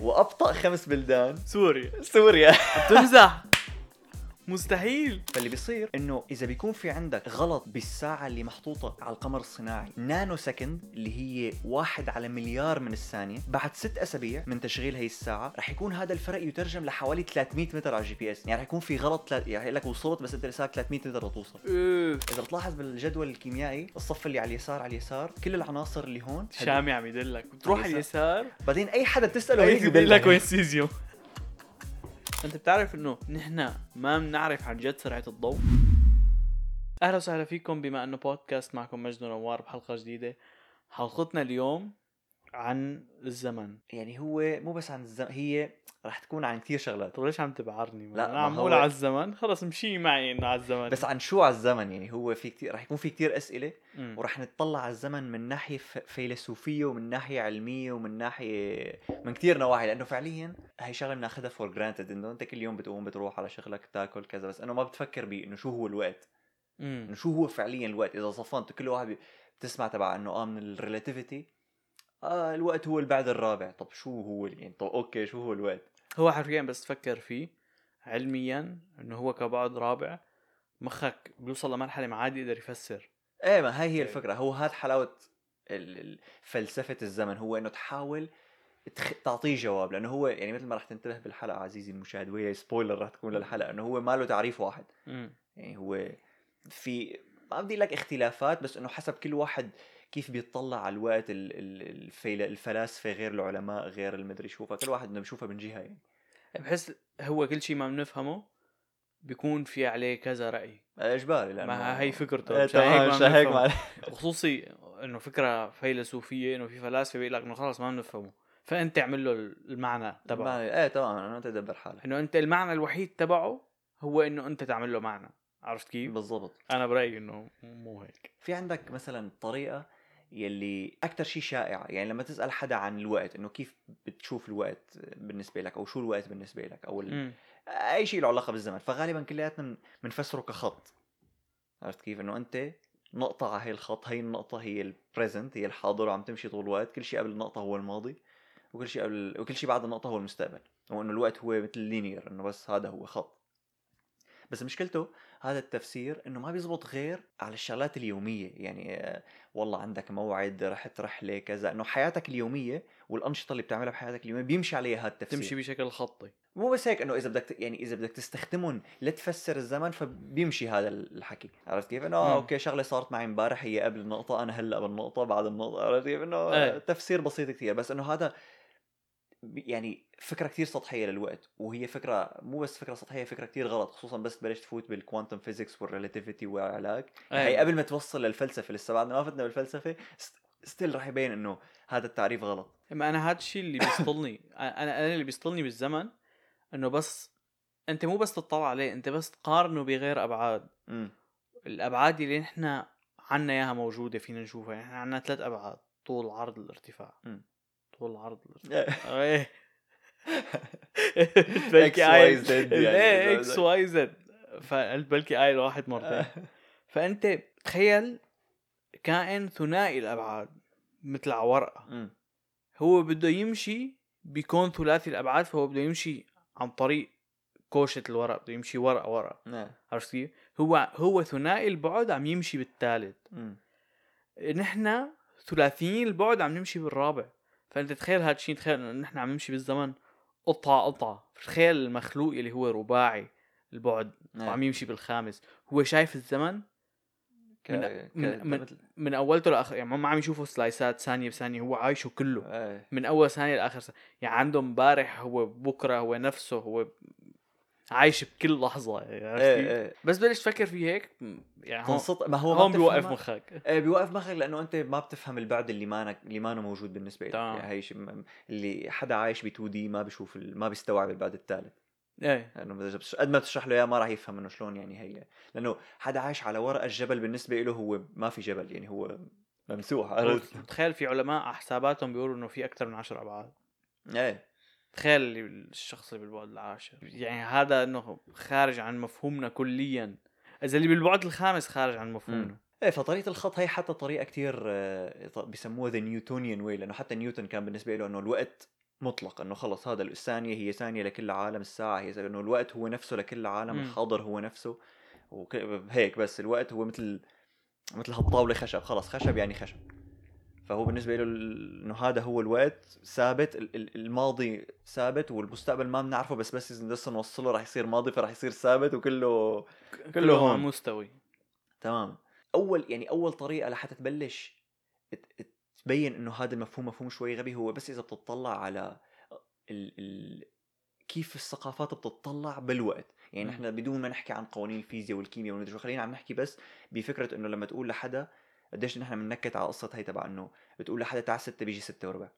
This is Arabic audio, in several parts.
وأبطأ خمس بلدان. سوريا. سوريا. بتمزح مستحيل. فاللي بيصير إنه إذا بيكون في عندك غلط بالساعة اللي محطوطة على القمر الصناعي nanosecond اللي هي واحد على مليار من الثانية بعد ست أسابيع من تشغيل هي الساعة رح يكون هذا الفرق يترجم لحوالي 300 متر على ال GPS. يعني رح يكون في غلط تلا... يعني لك وصلت بس أنت لساك 300 متر لتوصل إيه. إذا بتلاحظ بالجدول الكيميائي الصف اللي على اليسار على اليسار كل العناصر اللي هون. شامي عم يدلك. بتروح على اليسار. بعدين أي حدا بتسأله هيك بيقول بيقول لك وين سيزيوم. أنت بتعرف إنه نحن ما بنعرف عن جد سرعة الضوء؟ أهلا وسهلا فيكم بما إنه بودكاست معكم مجد ونوار بحلقة جديدة. حلقتنا اليوم عن الزمن. يعني هو مو بس عن الزمن هي رح تكون عن كثير شغلات. طيب ليش عم تبعرني؟ لا، أنا عم هو- أقول على الزمن. خلص مشي معي إنه على الزمن. بس عن شو على الزمن؟ يعني هو في كثير رح يكون في كثير أسئلة مم. ورح نتطلع على الزمن من ناحية ف- فيلسوفية ومن ناحية علمية ومن ناحية من كثير نواحي. لأنه فعليا هي شغلة بناخذها for granted إنه أنت كل يوم بتقوم بتروح على شغلك تاكل كذا. بس انه ما بتفكر بانه شو هو الوقت. إنه شو هو فعليا الوقت؟ إذا صفنت كل واحد بتسمع تبع إنه آه من ال relativity آه الوقت هو البعد الرابع. طب شو هو يعني طب أوكي شو هو الوقت؟ هو حرفيا بس تفكر فيه علميا إنه هو كبعد رابع مخك بيوصل لمرحلة ما عاد يقدر يفسر. إيه ما هي هي. الفكرة. هو هاد حلاوة فلسفة الزمن هو إنه تحاول تخ... تعطيه جواب. لأنه هو يعني مثل ما رح تنتبه بالحلقة عزيزي المشاهد وهي سبويلر رح تكون للحلقة إنه هو ما له تعريف واحد. مم. يعني هو في ما بدي لك اختلافات بس إنه حسب كل واحد كيف بيطلع على الوقت. الفلاسفة غير العلماء غير المدري شو فكل واحد بدنا بشوفها من جهة يعني. بحس هو كل شيء ما بنفهمه بيكون في عليه كذا رأي. إجباري لأنه ما هي فكرته إيه مشان هيك ما مشان هيك. ما خصوصي إنه فكرة فيلسوفية إنه في فلاسفة بيقول لك إنه خلص ما بنفهمه. فأنت اعمل له المعنى تبعه. إيه تمام انه أنت دبر حالك. إنه أنت المعنى الوحيد تبعه هو إنه أنت تعمل له معنى. عرفت كيف؟ بالضبط. أنا برأيي إنه مو هيك. في عندك مثلا طريقة يلي أكتر شيء شائعة يعني لما تسأل حدا عن الوقت إنه كيف بتشوف الوقت بالنسبة لك أو شو الوقت بالنسبة لك أو ال... أي شيء له علاقة بالزمن فغالبا كلياتنا بنفسره كخط. عرفت كيف؟ إنه أنت نقطة على هي الخط هي النقطة هي ال present هي الحاضر وعم تمشي طول الوقت كل شيء قبل النقطة هو الماضي وكل شيء قبل وكل شيء بعد النقطة هو المستقبل. وإنه الوقت هو مثل linear إنه بس هذا هو خط. بس مشكلته هذا التفسير إنه ما بيزبط غير على الشغلات اليومية. يعني آه، والله عندك موعد رحت رحله كذا. إنه حياتك اليومية والأنشطة اللي بتعملها بحياتك اليومية بيمشي عليها هذا التفسير. تمشي بشكل خطي. مو بس هيك إنه إذا بدك يعني إذا بدك تستخدمهم لتفسر الزمن فبيمشي هذا الحكي. عرفت كيف؟ إنه. آه أوكي شغلة صارت معي إمبارح هي قبل النقطة أنا هلأ بالنقطة بعد النقطة. عرفت كيف؟ إنه آه، إيه. تفسير بسيط كثير. بس إنه هذا يعني فكرة كثير سطحية للوقت وهي فكرة مو بس فكرة سطحية فكرة كثير غلط خصوصا بس تبلش تفوت بال quantum physics وال relativity والعلاك. هي إيه. قبل ما توصل للفلسفة لسه بعدنا ما فتنا بالفلسفة still رح يبين إنه هذا التعريف غلط. اما أنا هذا الشيء اللي بيسطلني. أنا أنا اللي بيسطلني بالزمن إنه بس أنت مو بس تطلع عليه أنت بس تقارنه بغير أبعاد. امم الأبعاد اللي نحن عنا إياها موجودة فينا نشوفها يعني إحنا عنا ثلاث أبعاد طول عرض الارتفاع. مم. طول عرض الارتفاع. بلكي يعني. إيه x y z فقلت بلكي اي الواحد مرتين فأنت تخيل كائن ثنائي الأبعاد مثل على ورقه. هو بده يمشي بكون ثلاثي الأبعاد فهو بده يمشي عن طريق كمشة الورق بده يمشي ورقة ورقة نعم. عرفت كيف؟ هو هو ثنائي البعد عم يمشي بالثالث. نحن ثلاثيين البعد عم نمشي بالرابع فأنت تخيل هذا الشيء تخيل إنه نحن عم نمشي بالزمن قطعة قطعة. تخيل المخلوق اللي هو رباعي البعد نعم. وعم يمشي بالخامس. هو شايف الزمن ك... من- ك... من- من- مثل- من اولته لاخر يعني ما عم يشوفه سلايسات ثانية بثانية هو عايشه كله. إيه. من أول ثانية لآخر ثانية يعني عنده امبارح هو بكرة هو نفسه هو عايش بكل لحظة يعني إيه؟ إيه. بس بلش تفكر فيه هيك يعني تنصت ما هو هون بيوقف. مخك. إيه بيوقف مخك لأنه أنت ما بتفهم البعد اللي مانك اللي مانه موجود بالنسبة لك. يعني هي شيء اللي حدا عايش ب 2 دي ما بيشوف ال... ما بيستوعب البعد الثالث إيه. لأنه بتش- قد ما بتشرح له إياه ما راح يفهم إنه شلون يعني هي. لأنه حدا عايش على ورقه الجبل بالنسبة له هو ما في جبل يعني هو ممسوح عرفت؟ تخيل في علماء على حساباتهم بيقولوا إنه في أكثر من 10 أبعاد. إيه. تخيل الشخص اللي بالبعد العاشر. يعني هذا إنه خارج عن مفهومنا كليا. إذا اللي بالبعد الخامس خارج عن مفهومنا. إيه فطريقة الخط هي حتى طريقة كتير آه، بيسموها the Newtonian way لأنه حتى نيوتن كان بالنسبة له إنه الوقت مطلق إنه خلص هذا الثانية هي ثانية لكل عالم الساعة هي إنه الوقت هو نفسه لكل عالم. الحاضر هو نفسه. وهيك بس الوقت هو مثل مثل هالطاولة خشب خلص خشب يعني خشب. فهو بالنسبة له إنه هذا هو الوقت ثابت ال- ال- الماضي ثابت والمستقبل ما بنعرفه بس بس إذا بس نوصله راح يصير ماضي فراح يصير ثابت وكله كله هون. مستوي تمام اول يعني أول طريقة لحتى تبلش تبين إنه هذا المفهوم مفهوم شوي غبي هو بس إذا بتطلع على ال ال كيف الثقافات بتطلع بالوقت يعني. نحن بدون ما نحكي عن قوانين الفيزياء والكيمياء ومدري شو خلينا عم نحكي بس بفكرة إنه لما تقول لحدا قديش نحن بننكت على قصه هي تبع إنه بتقول لحدا تعال 6 بيجي 6 وربع.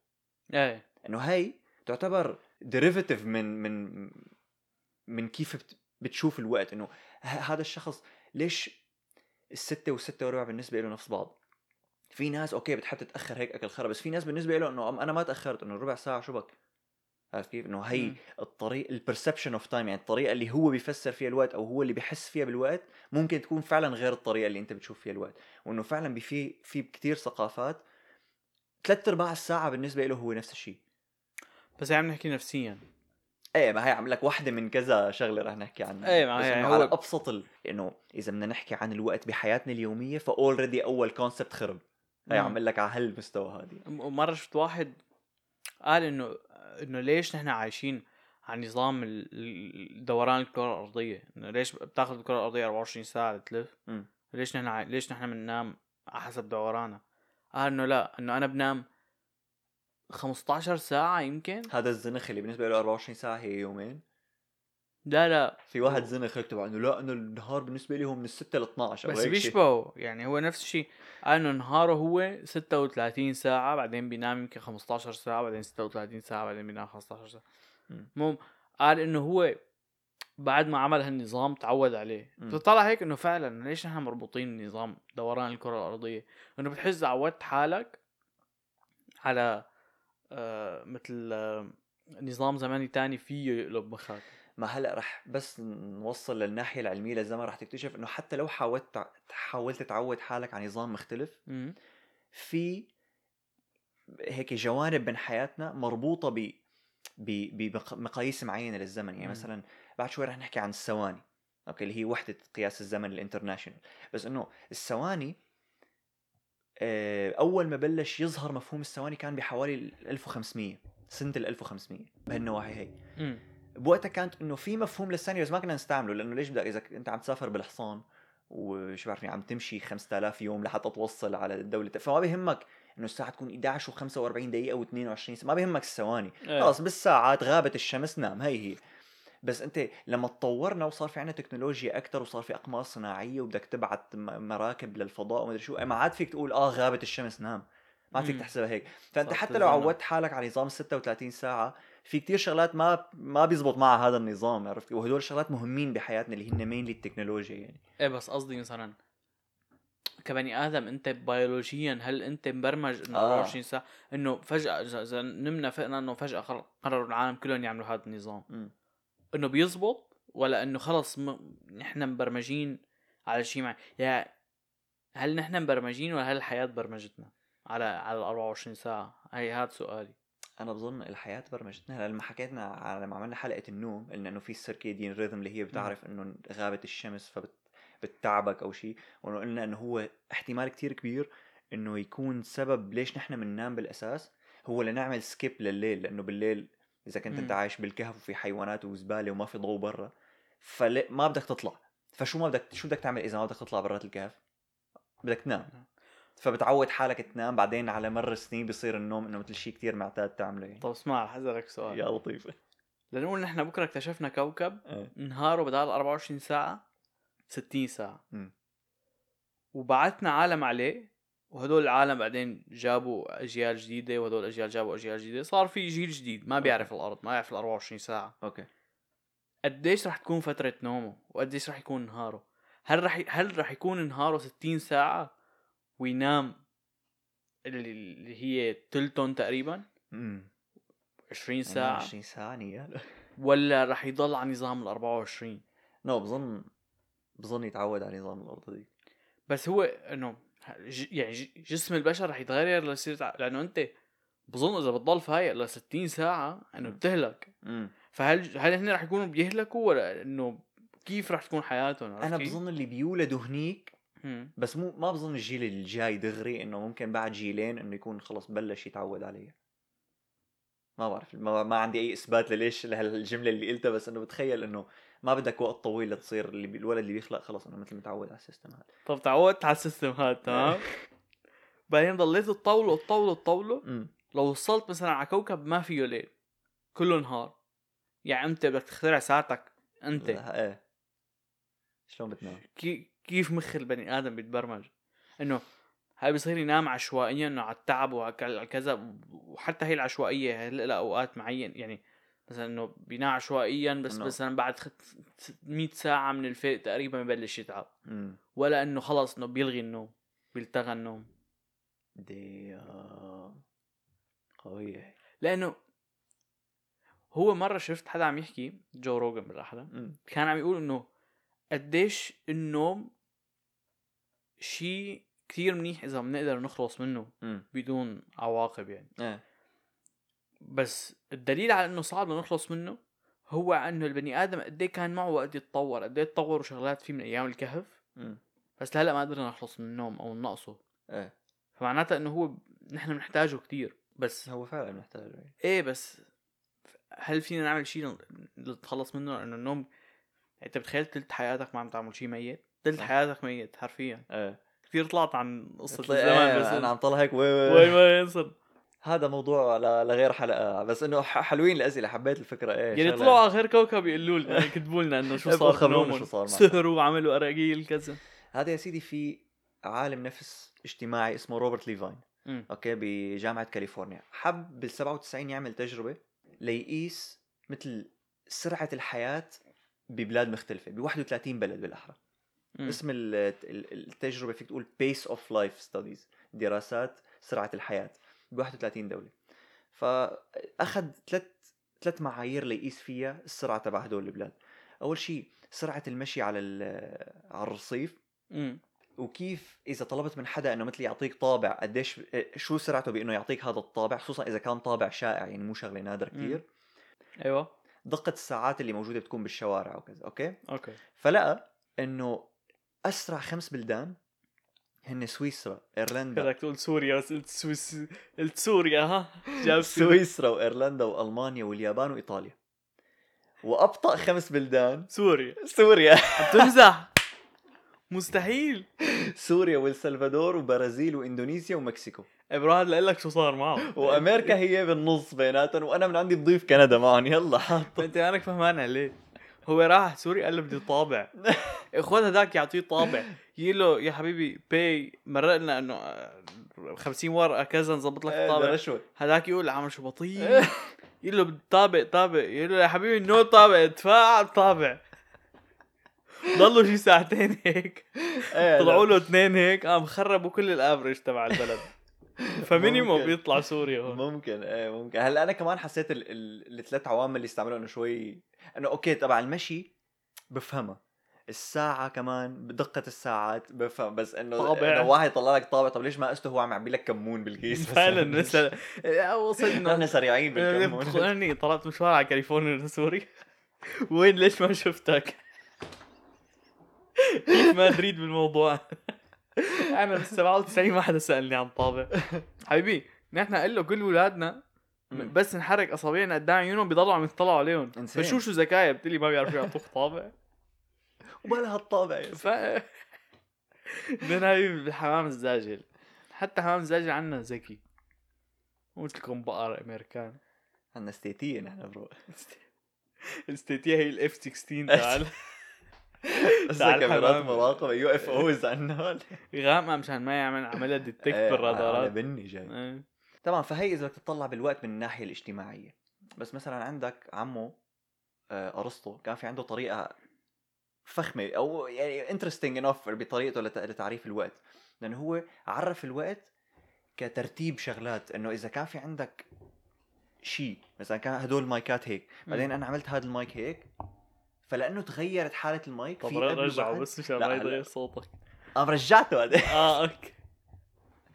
إيه. إنه هي تعتبر derivative من من من كيف بت- بتشوف الوقت. إنه هذا الشخص ليش الستة والستة وربع بالنسبة له نفس بعض؟ في ناس أوكي بتحب تتأخر هيك أكل خرا بس في ناس بالنسبة له إنه أنا ما تأخرت إنه ربع ساعة شو بك؟ عرفت كيف؟ إنه هي. الطريق ال perception of time يعني الطريقة اللي هو بيفسر فيها الوقت أو هو اللي بيحس فيها بالوقت ممكن تكون فعلا غير الطريقة اللي أنت بتشوف فيها الوقت. وإنه فعلا في في كثير ثقافات ثلاث أرباع الساعة بالنسبة له هو نفس الشيء. بس عم نحكي نفسيا. إيه ما هي عم لك واحدة من كذا شغلة رح نحكي عنها. إيه، ما هي هو- على أبسط ال... إنه إذا بدنا نحكي عن الوقت بحياتنا اليومية ف already أول concept خرب. هي. عم لك على هالمستوى هذه. ومره شفت واحد قال إنه إنه ليش نحن عايشين على نظام دوران الكرة الأرضية؟ إنه ليش بتاخذ الكرة الأرضية 24 ساعة تلف. ليش نحن عاي... ليش نحن بننام على حسب دورانها قال إنه لا إنه أنا بنام 15 ساعة يمكن. هذا الزنخ اللي بالنسبة له 24 ساعة هي يومين. لا لا في واحد زنخ يكتب عنه لا إنه النهار بالنسبة لي هو من 6 ل 12 أو بس هيك. بيشبهه يعني هو نفس الشيء قال انه نهاره هو 36 ساعة بعدين بينام يمكن 15 ساعة بعدين 36 ساعة بعدين بينام 15 ساعة مم. المهم قال إنه هو بعد ما عمل هالنظام تعود عليه مم. فطلع هيك إنه فعلا ليش نحن مربوطين بنظام دوران الكرة الأرضية إنه بتحس عودت حالك على آه مثل آه نظام زمني تاني فيه يقلب مخك ما هلأ رح بس نوصل للناحية العلمية للزمن رح تكتشف إنه حتى لو حاولت حاولت تعود حالك على نظام مختلف. في هيك جوانب من حياتنا مربوطة ب بمقاييس معينة للزمن يعني. مثلا بعد شوي رح نحكي عن الثواني أوكي اللي هي وحدة قياس الزمن ال international بس إنه الثواني آه، أول ما بلش يظهر مفهوم الثواني كان بحوالي ال 1500 سنة ال 1500 بهالنواحي هي. بوقتها كانت إنه في مفهوم للثانية بس ما كنا نستعمله لأنه ليش بدك إذا أنت عم تسافر بالحصان وشو بعرفني عم تمشي 5000 يوم لحتى توصل على الدولة فما بيهمك إنه الساعة تكون 11 و45 دقيقة و22 ساعه ما بيهمك الثواني إيه. خلص بالساعات غابت الشمس نام هي هي بس أنت لما تطورنا وصار في عنا تكنولوجيا أكثر وصار في أقمار صناعية وبدك تبعت مراكب للفضاء ومدري شو ما عاد فيك تقول آه غابت الشمس نام ما عاد فيك. تحسبها هيك فأنت حتى لو. عودت حالك على نظام 36 ساعة في كتير شغلات ما ما بيزبط مع هذا النظام عرفت؟ وهدول شغلات مهمين بحياتنا اللي هن مينلي التكنولوجيا يعني. إيه بس قصدي مثلا كبني آدم أنت بيولوجيا هل أنت مبرمج إنه آه. 24 ساعة إنه فجأة اذا نمنا فقنا إنه فجأة قرر- قرروا العالم كلهم يعملوا هذا النظام. إنه بيزبط ولا إنه خلص م... نحن مبرمجين على شيء مع يا هل نحن مبرمجين ولا هل الحياة برمجتنا على على ال 24 ساعة؟ هي هذا سؤالي. أنا بظن الحياة برمجتنا لما حكيتنا على لما عملنا حلقة النوم قلنا إنه في السيركيديان ريذم اللي هي بتعرف إنه غابت الشمس فبت بتتعبك أو شيء وإنه قلنا إنه هو احتمال كتير كبير إنه يكون سبب ليش نحن بننام بالأساس هو لنعمل سكيب لليل لأنه بالليل إذا كنت أنت. عايش بالكهف وفي حيوانات وزبالة وما في ضوء برا فما بدك تطلع. فشو ما بدك شو بدك تعمل إذا ما بدك تطلع برات الكهف؟ بدك تنام. فبتعود حالك تنام بعدين على مر السنين بصير النوم إنه مثل شيء كتير معتاد تعمله. يعني طب اسمع رح اسالك سؤال. يا لطيف لنقول نحن بكرة اكتشفنا كوكب إيه. نهاره بدال 24 ساعة 60 ساعة. مم. وبعثنا عالم عليه وهدول العالم بعدين جابوا أجيال جديدة وهدول الاجيال جابوا أجيال جديدة. صار في جيل جديد ما بيعرف الأرض ما يعرف ال 24 ساعة. أوكي. قديش رح تكون فترة نومه؟ وقديش رح يكون نهاره؟ هل رح هل رح يكون نهاره 60 ساعة؟ وينام اللي هي تلتون تقريبا امم 20 ساعة 20 ساعة نيال ولا رح يضل على نظام ال 24 نو بظن بظن يتعود على نظام الأرض دي بس هو إنه ج- يعني ج- جسم البشر رح يتغير ليصير لأنه أنت بظن إذا بتضل فايق ل 60 ساعة إنه. بتهلك مم. فهل هل هن رح يكونوا بيهلكوا ولا إنه كيف رح تكون حياتهم أنا كيف؟ بظن اللي بيولدوا هنيك. بس مو ما بظن الجيل الجاي دغري إنه ممكن بعد جيلين إنه يكون خلص بلش يتعود عليها ما بعرف ما, ما عندي أي إثبات لليش لهالجملة اللي قلتها بس إنه بتخيل إنه ما بدك وقت طويل لتصير اللي بي- الولد اللي بيخلق خلص إنه مثل متعود على ال system هذا. طب تعودت على ال system هذا تمام؟ بعدين ضليت تطوله تطوله تطوله لو وصلت مثلا على كوكب ما فيه ليل كله نهار. يعني أنت بدك تخترع ساعتك أنت. إيه. شلون بتنام؟ كي كيف مخ البني آدم بيتبرمج. إنه هاي بصير ينام عشوائيا إنه على التعب وعلى كذا وحتى هي العشوائية لها اوقات معين يعني مثلا إنه بينام عشوائيا بس إنه- مثلا بعد خت- 100 ساعة من الفيق تقريبا ببلش يتعب. امم ولا إنه خلص إنه بيلغي النوم بيلتغى النوم. دي قوية لأنه هو مرة شفت حدا عم يحكي جو روجن بالاحرى كان عم يقول إنه قديش النوم شيء كثير منيح إذا بنقدر نخلص منه امم بدون عواقب يعني. إيه. بس الدليل على إنه صعب نخلص منه هو إنه البني آدم قد إيه كان معه وقت يتطور قد إيه تطوروا شغلات فيه من أيام الكهف. امم بس لهلأ ما قدرنا نخلص من النوم أو ننقصه. إيه. فمعناتها إنه هو نحن بنحتاجه كتير. بس هو فعلا محتاج إيه بس هل فينا نعمل شيء نتخلص منه؟ لأنه النوم انت بتخيل تلت حياتك ما عم تعمل شيء ميت تلت صح. حياتك ميت حرفيا إيه كثير طلعت عن طلع- الزمان إيه، بس أنا عم طلع هيك وي وين وي ما ينصر هذا موضوع لغير حلقة بس إنه حلوين الأسئلة حبيت الفكرة إيه يعني طلعوا على غير كوكب يقولوا لنا يعني يكتبوا لنا إنه شو ابقوا صار خبرونا. شو صار. سهروا وعملوا أراجيل كذا هذا يا سيدي في عالم نفس اجتماعي اسمه روبرت ليفاين مم. أوكي بجامعة كاليفورنيا حب بال 97 يعمل تجربة ليقيس مثل سرعة الحياة ببلاد مختلفة ب 31 بلد بالأحرى مم. اسم ال- ال- التجربة فيك تقول pace of life studies دراسات سرعة الحياة ب 31 دولة فأخذ ثلاث ثلاث معايير ليقيس فيها السرعة تبع هدول البلاد أول شيء سرعة المشي على ال- على الرصيف مم. وكيف إذا طلبت من حدا إنه مثل يعطيك طابع قديش شو سرعته بإنه يعطيك هذا الطابع خصوصا إذا كان طابع شائع يعني مو شغلة نادرة. كثير أيوه دقة الساعات اللي موجودة بتكون بالشوارع وكذا أوكي؟ أوكي. فلقى إنه أسرع خمس بلدان هن سويسرا إيرلندا. بدك تقول سوريا بس قلت سويس قلت سوريا ها؟ جاب سويسرا وإيرلندا وألمانيا واليابان وإيطاليا. وأبطأ خمس بلدان سوريا. سوريا. عم تمزح مستحيل. سوريا والسلفادور وبرازيل وإندونيسيا ومكسيكو. إبراهيم لقول لك شو صار معه؟ وأمريكا هي بالنص بيناتهم وأنا من عندي بضيف كندا معهم يلا حاط. أنت مانك فهمان عليه هو راح سوريا قال له بدي طابع. اخوات هذاك يعطيه طابع. يقول له يا حبيبي باي. مرق لنا إنه آه، 50 ورقة كذا نظبط لك إيه، الطابع رشوه هذاك يقول عامل شو بطيء. يقول له طابع طابع. يقول له يا حبيبي no طابع. ادفع طابع. ضلوا شي ساعتين هيك. إيه، طلعوا. له اثنين هيك. قام خربوا كل ال average تبع البلد. ف minimum. بيطلع سوريا هون. ممكن إيه ممكن. هلا أنا كمان حسيت ال- ال- الثلاث عوامل اللي استعملوا إنه شوي إنه أوكي تبع المشي بفهمها. الساعة كمان بدقة الساعات بفهم بس إنه طابع. إنه واحد يطلع لك طابع. طب ليش ما قسته هو عم يعبي لك كمون بالكيس فعلا مثلا. وصلنا. نحن سريعين بالكمون. بتخوني طلعت مشوار على كاليفورنيا لسوريا وين؟ ليش ما شفتك؟ كيف ما تريد بالموضوع؟ أنا بال 97 ما حدا سألني عن طابع. حبيبي نحن قل له كل اولادنا. بس نحرك أصابعنا قدام عيونهم بيضلوا عم يطلعوا عليهم. فشو شو ذكايا؟ بتقلي ما بيعرفوا يعطوك طابع. وبلا هالطابع يا ف من هاي الحمام الزاجل. حتى حمام الزاجل عنا ذكي. مو مثلكم بقر أمريكان. عنا استيتية نحن pro الاستيتيا هي ال F 16 تعال بس تعال. كاميرات حمام. مراقبة. UFOs عنا غامقه مشان ما يعمل عملها detect إيه، على بالرادارات بني جاي. إيه. تمام فهي إذا بدك تطلع بالوقت من الناحية الاجتماعية. بس مثلا عندك عمه آه، أرسطو كان في عنده طريقة فخمة أو يعني interesting enough بطريقته لت- لتعريف الوقت. لأنه هو عرف الوقت كترتيب شغلات. إنه إذا كان في عندك شيء مثلا كان هدول المايكات هيك. بعدين أنا عملت هذا المايك هيك. فلأنه تغيرت حالة المايك طب رجعه. بس مشان ما. يتغير صوتك. قام رجعته بعدين. آه أوكي.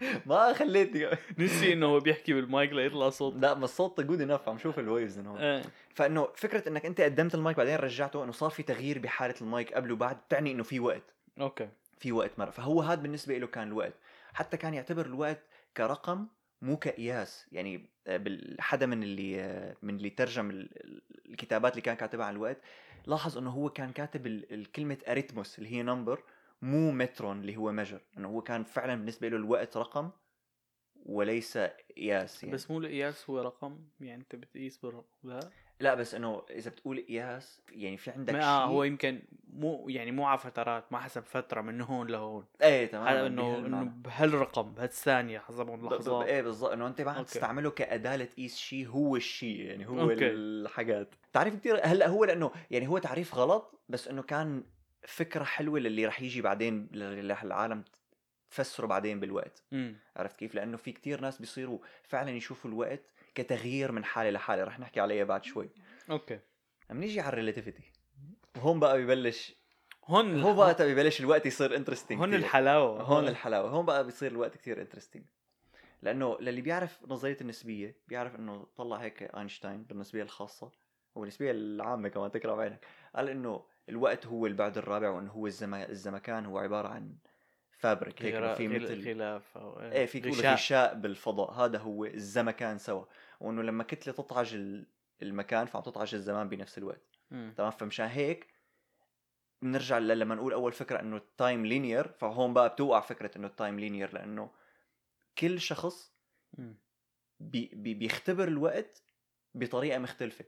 ما خليتني. نسي إنه هو بيحكي بالمايك ليطلع صوت. لا بس الصوت good enough عم شوف ال waves إنه إيه. فإنه فكرة إنك أنت قدمت المايك بعدين رجعته إنه صار في تغيير بحالة المايك قبل وبعد بتعني إنه في وقت. أوكي. في وقت مرة. فهو هذا بالنسبة له كان الوقت. حتى كان يعتبر الوقت كرقم مو كقياس. يعني آه، حدا من اللي آه، من اللي ترجم ال- ال- الكتابات اللي كان كاتبها عن الوقت لاحظ إنه هو كان كاتب ال- الكلمة arithmos اللي هي number مو metron اللي هو measure إنه هو كان فعلا بالنسبة له الوقت رقم وليس قياس يعني. بس مو القياس هو رقم يعني أنت بتقيس بالرقم لا لا بس إنه إذا بتقول قياس يعني في عندك ما شيء آه هو يمكن مو يعني مو على فترات ما حسب فترة من هون لهون. إيه تمام. هذا انه إنه بهالرقم بهالثانية حسب اللحظات إيه بالضبط. إنه أنت ما عم. تستعمله كاداه لتقيس شيء هو الشيء يعني هو أوكي. الحاجات. تعريف كثير هلأ هو لأنه يعني هو تعريف غلط بس إنه كان فكرة حلوة للي رح يجي بعدين رح العالم تفسره بعدين بالوقت. امم عرفت كيف؟ لأنه في كتير ناس بيصيروا فعلا يشوفوا الوقت كتغيير من حالة لحالة. رح نحكي عليها بعد شوي. أوكي. عم نيجي على ال relativity وهون بقى ببلش هون هو بقى ببلش الوقت يصير interesting هون الحلاوة هون الحلاوة. هون بقى بيصير الوقت كثير انترستينج لأنه للي بيعرف نظرية النسبية بيعرف إنه طلع هيك اينشتاين بالنسبية الخاصة والنسبيه العامة كمان تكره بعينك قال إنه الوقت هو البعد الرابع وإنه هو الزم... الزمكان هو عبارة عن fabric هيك في مثل خلاف أو إيه. في تقول غشاء. غشاء بالفضاء. هذا هو الزمكان سوا. وإنه لما كتلة تطعج ال- المكان فعم تطعج الزمان بنفس الوقت. تمام؟ فمشان هيك بنرجع لما نقول أول فكرة إنه ال time linear فهون بقى بتوقع فكرة إنه ال time linear لأنه كل شخص. بي بي بيختبر الوقت بطريقة مختلفة.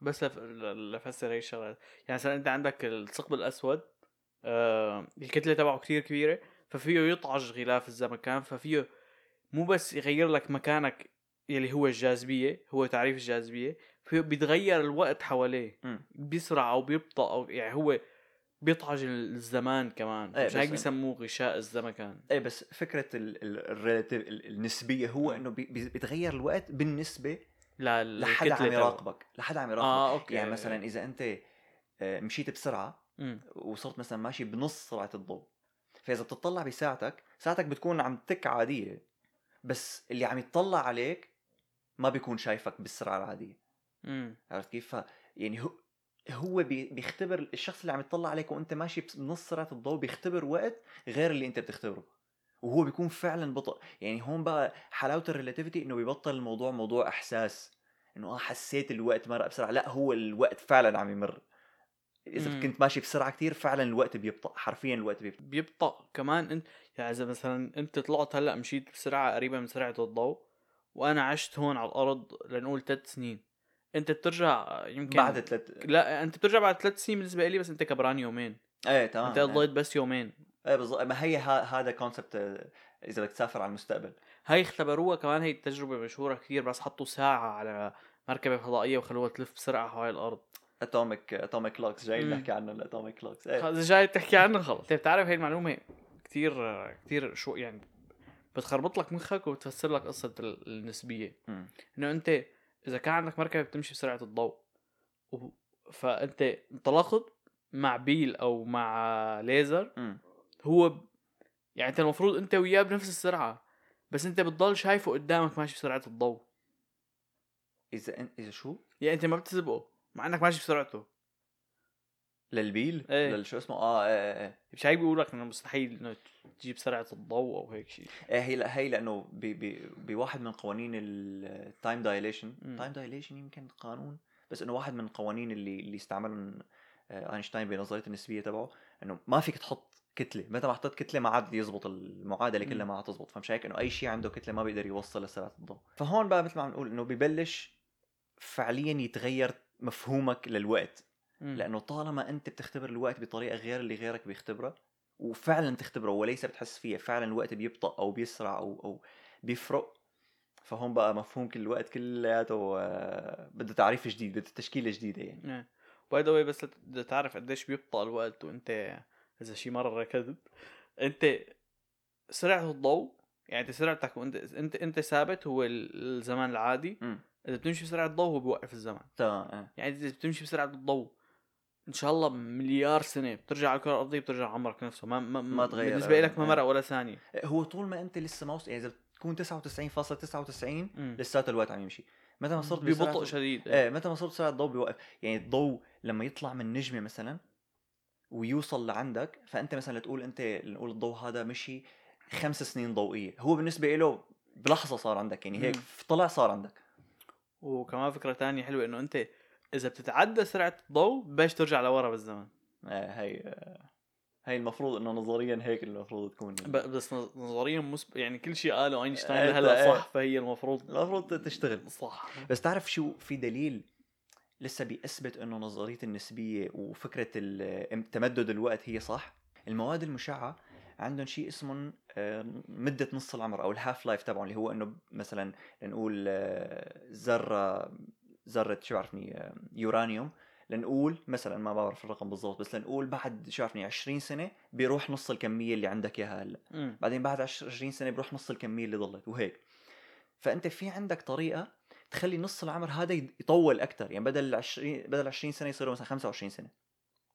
بس لف... لفسر هي الشغلات يعني مثلا أنت عندك الثقب الأسود آه الكتلة تبعه كتير كبيرة ففيه يطعج غلاف الزمكان ففيه مو بس يغير لك مكانك يلي هو الجاذبية هو تعريف الجاذبية بيتغير الوقت حواليه. بيسرع أو بيبطأ أو يعني هو بيطعج الزمان كمان. إيه، مش هيك بيسموه غشاء الزمكان إيه بس فكرة ال- ال- ال relative ال- النسبية هو. إنه بي بي- بيتغير الوقت بالنسبة لا لحدا عم يراقبك لحدا عم يراقبك. آه أوكي. يعني مثلا إذا أنت آه، مشيت بسرعة. وصرت مثلا ماشي بنص سرعة الضوء فإذا بتطلع بساعتك ساعتك بتكون عم تك عادية بس اللي عم يطلع عليك ما بيكون شايفك بالسرعة العادية. عرفت كيف؟ ف يعني هو هو بي- بيختبر الشخص اللي عم يطلع عليك وانت ماشي بنص سرعه الضوء بيختبر وقت غير اللي انت بتختبره. وهو بيكون فعلا بطء يعني هون بقى حلاوة الريلاتيفيتي إنه بيبطل الموضوع موضوع إحساس. إنه آه حسيت الوقت مرق بسرعة. لا هو الوقت فعلا عم يمر. إذا مم. كنت ماشي بسرعة كتير فعلا الوقت بيبطأ. حرفيا الوقت بيبطأ. بيبطأ. كمان انت يعني إذا مثلا أنت طلعت هلأ مشيت بسرعة قريبة من سرعة الضوء وأنا عشت هون على الأرض لنقول ثلاث سنين. انت بترجع يمكن بعد ثلاث لا انت بترجع بعد ثلاث سنين بالنسبة لي بس انت كبران يومين. إيه تمام انت إيه, قضيت بس يومين. إيه بالضبط ما هي ها- هذا concept إذا بدك تسافر على المستقبل. هاي اختبروها كمان هي التجربه مشهورة كثير بس حطوا ساعة على مركبة فضائية وخلوها تلف بسرعة حوالي الأرض. atomic atomic clocks جاي. نحكي عنه ال atomic clocks إيه. جاي تحكي عنه خلص. انت بتعرف هي المعلومة كثير كثير شو يعني بتخربط لك مخك وبتفسر لك قصة ال- النسبية. إنه أنت إذا كان عندك مركبة بتمشي بسرعة الضوء. فأنت انطلقت مع beam أو مع ليزر مم. هو. يعني أنت المفروض أنت وياه بنفس السرعة بس أنت بتضل شايفه قدامك ماشي بسرعة الضوء إذا إذا شو يعني أنت ما بتسبقه مع إنك ماشي بسرعته لل beam إيه. للشو اسمه آه إيه إيه مش هيك بيقول لك إنه مستحيل إنه تجيب سرعة الضوء أو هيك شيء إيه هي لا هي لأنه بواحد من قوانين ال time dilation. time dilation يمكن قانون بس إنه واحد من القوانين اللي اللي استعملهم آه، اينشتاين بنظرية النسبية تبعه إنه ما فيك تحط كتلة متى ما حطيت كتلة ما عاد يزبط المعادلة كلها. ما عاد تزبط فمش هيك إنه أي شيء عنده كتلة ما بيقدر يوصل لسرعة الضوء فهون بقى مثل ما عم نقول إنه ببلش فعليا يتغير مفهومك للوقت. لأنه طالما أنت بتختبر الوقت بطريقة غير اللي غيرك بيختبرها وفعلا تختبره وليس بتحس فيها فعلا الوقت بيبطأ أو بيسرع أو أو بيفرق فهون بقى مفهوم كل الوقت كلياته آه، بده تعريف جديد بده تشكيلة جديدة يعني. باي ذا بس بدك تعرف قديش بيبطأ الوقت وأنت إذا شي مرة ركضت. أنت سرعه الضوء يعني أنت سرعتك وأنت أنت أنت ثابت هو ال- الزمان العادي. امم إذا بتمشي بسرعة الضوء هو بيوقف الزمن تمام آه. يعني إذا بتمشي بسرعة الضوء إن شاء الله مليار سنة بترجع على الكرة الأرضية بترجع عمرك نفسه. ما ما, ما تغير بالنسبة لك ما. مرق ولا ثانية. هو طول ما أنت لسه ما وصل يعني إذا بتكون 99.99 مم. لساته الوقت عم يمشي. متى ما صرت ببطء شديد إيه. متى ما صرت سرعه الضوء بيوقف. يعني الضوء لما يطلع من نجمة مثلا ويوصل لعندك فأنت مثلا تقول أنت نقول الضوء هذا مشي خمس سنين ضوئية. هو بالنسبة له بلحظة صار عندك يعني هيك. طلع صار عندك. وكمان فكرة تانية حلوة إنه أنت إذا بتتعدى سرعة الضوء باش ترجع لورا بالزمن. آه هي هي المفروض إنه نظريا هيك المفروض تكون. بس نظ- نظريا مسب... يعني كل شيء قاله أينشتاين لهلا إيه. صح فهي المفروض المفروض تشتغل. صح. بس تعرف شو في دليل لسه بيثبت إنه نظرية النسبية وفكرة تمدد الوقت هي صح؟ المواد المشعة عندهم شيء اسمه آه، مدة نص العمر أو ال half life تبعهم اللي هو إنه مثلا لنقول آه، ذرة شو بعرفني يورانيوم. لنقول مثلا ما بعرف الرقم بالضبط بس لنقول بعد شو بعرفني 20 سنة بيروح نص الكمية اللي عندك إياها هلأ. بعدين بعد 20 سنة بيروح نص الكمية اللي ضلت وهيك. فأنت في عندك طريقة تخلي نص العمر هذا يطول أكثر يعني بدل 20 بدل 20 سنة يصيروا مثلا 25 سنة.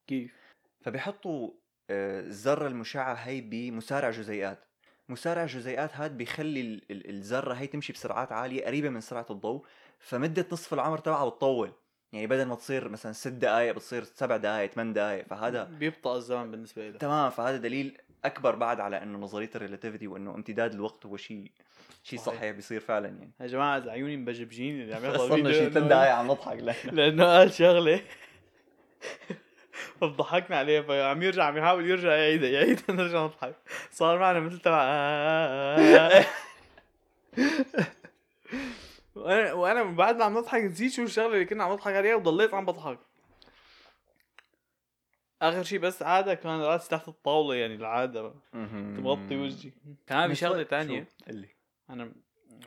كيف؟ فبيحطوا آه، الذرة المشعة هي بمسارع جزيئات. مسارع جزيئات هذا بيخلي ال- ال- الذرة هي تمشي بسرعات عالية قريبة من سرعة الضوء فمدة نصف العمر تبعها بتطول. يعني بدل ما تصير مثلا ست دقائق بتصير سبع دقائق ثمان دقائق فهذا بيبطأ الزمن بالنسبة له تمام فهذا دليل أكبر بعد على إنه نظرية الريلاتيفيتي وإنه امتداد الوقت هو شيء شيء صحيح. بيصير فعلا يعني. يا جماعة اذا عيوني مبجبجين اللي عم يحضر صرنا شيء ثلاث دقائق عم نضحك لأنه قال شغلة. فضحكنا عليه فعم يرجع عم يحاول يرجع يعيدها يعيدها نرجع نضحك. صار معنا مثل تبع وأنا وأنا من بعد ما عم نضحك نسيت شو الشغلة اللي كنا عم نضحك عليها وضليت عم بضحك. آخر شيء بس عادة كان راسي تحت الطاولة يعني العادة. تغطي وجهي. كمان في شغلة تانية؟ اللي أنا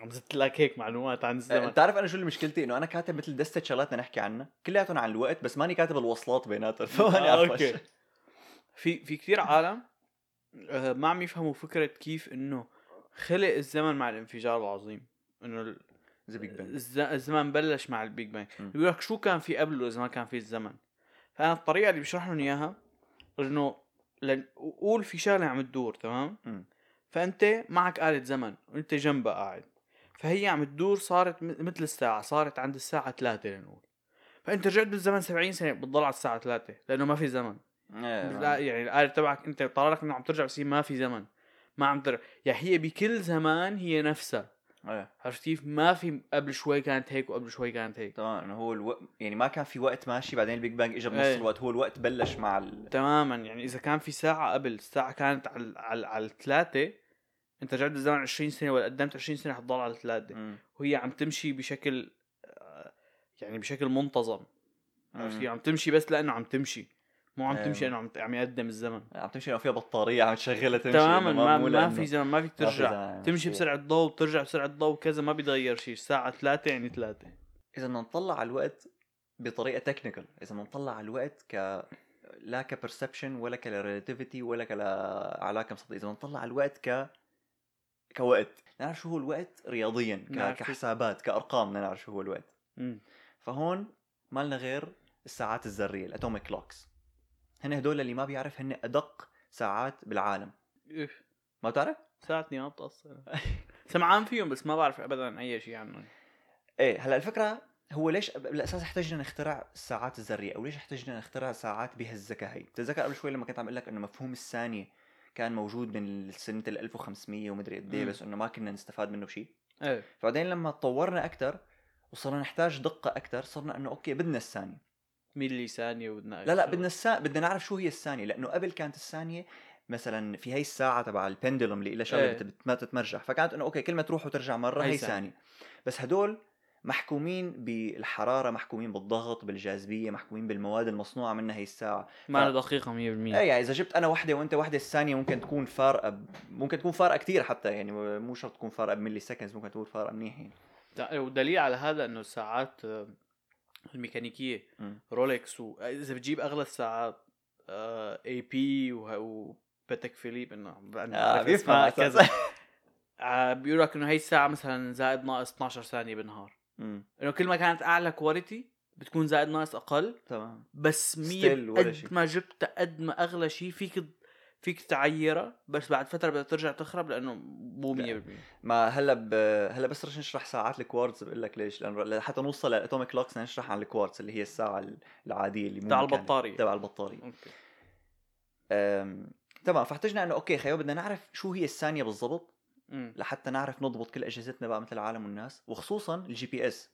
عم زدت لك هيك معلومات عن الزمن. بتعرف أنا شو اللي مشكلتي؟ إنه أنا كاتب مثل دستة شغلات نحكي عنها. كلياتهم عن الوقت بس ماني كاتب الوصلات بيناتهم. فماني آه، أوكي. في في كثير عالم آه، ما عم يفهموا فكرة كيف إنه خلق الزمن مع الانفجار العظيم. إنه زي big bang الز- الزمن بلش مع ال big bang. بيقول لك شو كان في قبله اذا ما كان في الزمن. فأنا الطريقة اللي بشرح لهم إياها إنه قول في شغلة عم تدور تمام؟ م. فأنت معك آلة زمن وأنت جنبها قاعد. فهي عم تدور صارت مثل الساعة صارت عند الساعة 3 لنقول. فأنت رجعت بالزمن 70 سنة بتضل على الساعة 3 لأنه ما في زمن. لا يعني الآلة تبعك أنت طلع لك إنه عم ترجع بس ما في زمن. ما عم ترجع يعني هي بكل زمان هي نفسها. إيه. عرفت كيف؟ ما في قبل شوي كانت هيك وقبل شوي كانت هيك. تمام إنه هو الوقت يعني ما كان في وقت ماشي بعدين ال big bang اجى بنص إيه. الوقت هو الوقت بلش مع ال... تماما يعني إذا كان في ساعة قبل الساعة كانت على على على الثلاثة انت رجعت بالزمن 20 سنة ولا قدمت 20 سنة حتضل على الثلاثة م. وهي عم تمشي بشكل آه، يعني بشكل منتظم. عرفت؟ عم تمشي بس لأنه عم تمشي. مو عم أيوة. تمشي لأنه عم عم يقدم الزمن. عم تمشي انه فيها بطارية عم تشغلها تمشي. تماما ما, ما في زمن ما فيك ما في ترجع. تمشي بسرعة ضوء بترجع بسرعة ضوء كذا ما بيتغير شيء. الساعة ثلاثة يعني ثلاثة إذا بدنا نطلع على الوقت بطريقة technical إذا بدنا نطلع على الوقت ك لا ك perception ولا ك relativity ولا كعلاقه مستطيله إذا بدنا نطلع على الوقت ك كوقت. نعرف شو هو الوقت رياضيا. نعرف كحسابات كأرقام بدنا نعرف شو هو الوقت. امم فهون ما لنا غير الساعات الذرية ال atomic clocks. هن هدول اللي ما بيعرف هن أدق ساعات بالعالم. إف. ما بتعرف؟ سامع عنهم ما بتقصر سمعان فيهم بس ما بعرف ابدا أي شيء عنهم. إيه هلأ الفكرة هو ليش بالاساس احتجنا نخترع الساعات الذرية أو ليش احتجنا نخترع ساعات بهالذكاء هي؟ بتتذكر قبل شوي لما كنت عم أقول لك إنه مفهوم الثانية كان موجود من سنة ال 1500 ومدري قد إيه. بس إنه ما كنا نستفاد منه بشيء إيه. فبعدين لما تطورنا أكثر وصرنا نحتاج دقة أكثر صرنا إنه أوكي بدنا الثانية. ملي ثانية بدنا لا لا بدنا السا... بدنا نعرف شو هي الثانية لأنه قبل كانت الثانية مثلا في هي الساعة تبع ال pendulum اللي لها شغلة ما تتمرجح فكانت إنه أوكي كل ما تروح وترجع مرة هي. ثانية. بس هدول محكومين بالحرارة محكومين بالضغط بالجاذبية محكومين بالمواد المصنوعة منها هي الساعة. ما دقيقة 100% إيه يعني إذا جبت أنا وحدة وأنت وحدة الثانية ممكن تكون فارقه ب... ممكن تكون فارقه كثير حتى يعني مو شرط تكون فارقه ب milliseconds ممكن تكون فارقه منيح يعني. ودليل على هذا إنه الساعات آه، الميكانيكية مم. رولكس واذا بتجيب أغلى الساعات AP وباتك فيليب إنه بعد ما آه بيفهم. كذا. آه، بيقول لك إنه هي الساعة مثلا زائد ناقص 12 ثانية بالنهار. انه كل ما كانت أعلى quality بتكون زائد ناقص أقل. تمام. بس مية قد. ما جبت قد ما أغلى شيء فيك فيك تعيرها بس بعد فترة بدها ترجع تخرب لأنه مو 100% لا. ما هلا ب... هلا بس رح نشرح ساعات الكوارتز بقول لك ليش؟ لأنه لحتى نوصل ل atomic clocks نشرح عن الكوارتز اللي هي الساعة العادية اللي تبع. البطارية. تبع البطارية. أوكي. أم... تمام. فاحتجنا إنه أوكي خيو بدنا نعرف شو هي الثانية بالضبط. لحتى نعرف نضبط كل أجهزتنا بقى مثل العالم والناس وخصوصا ال GPS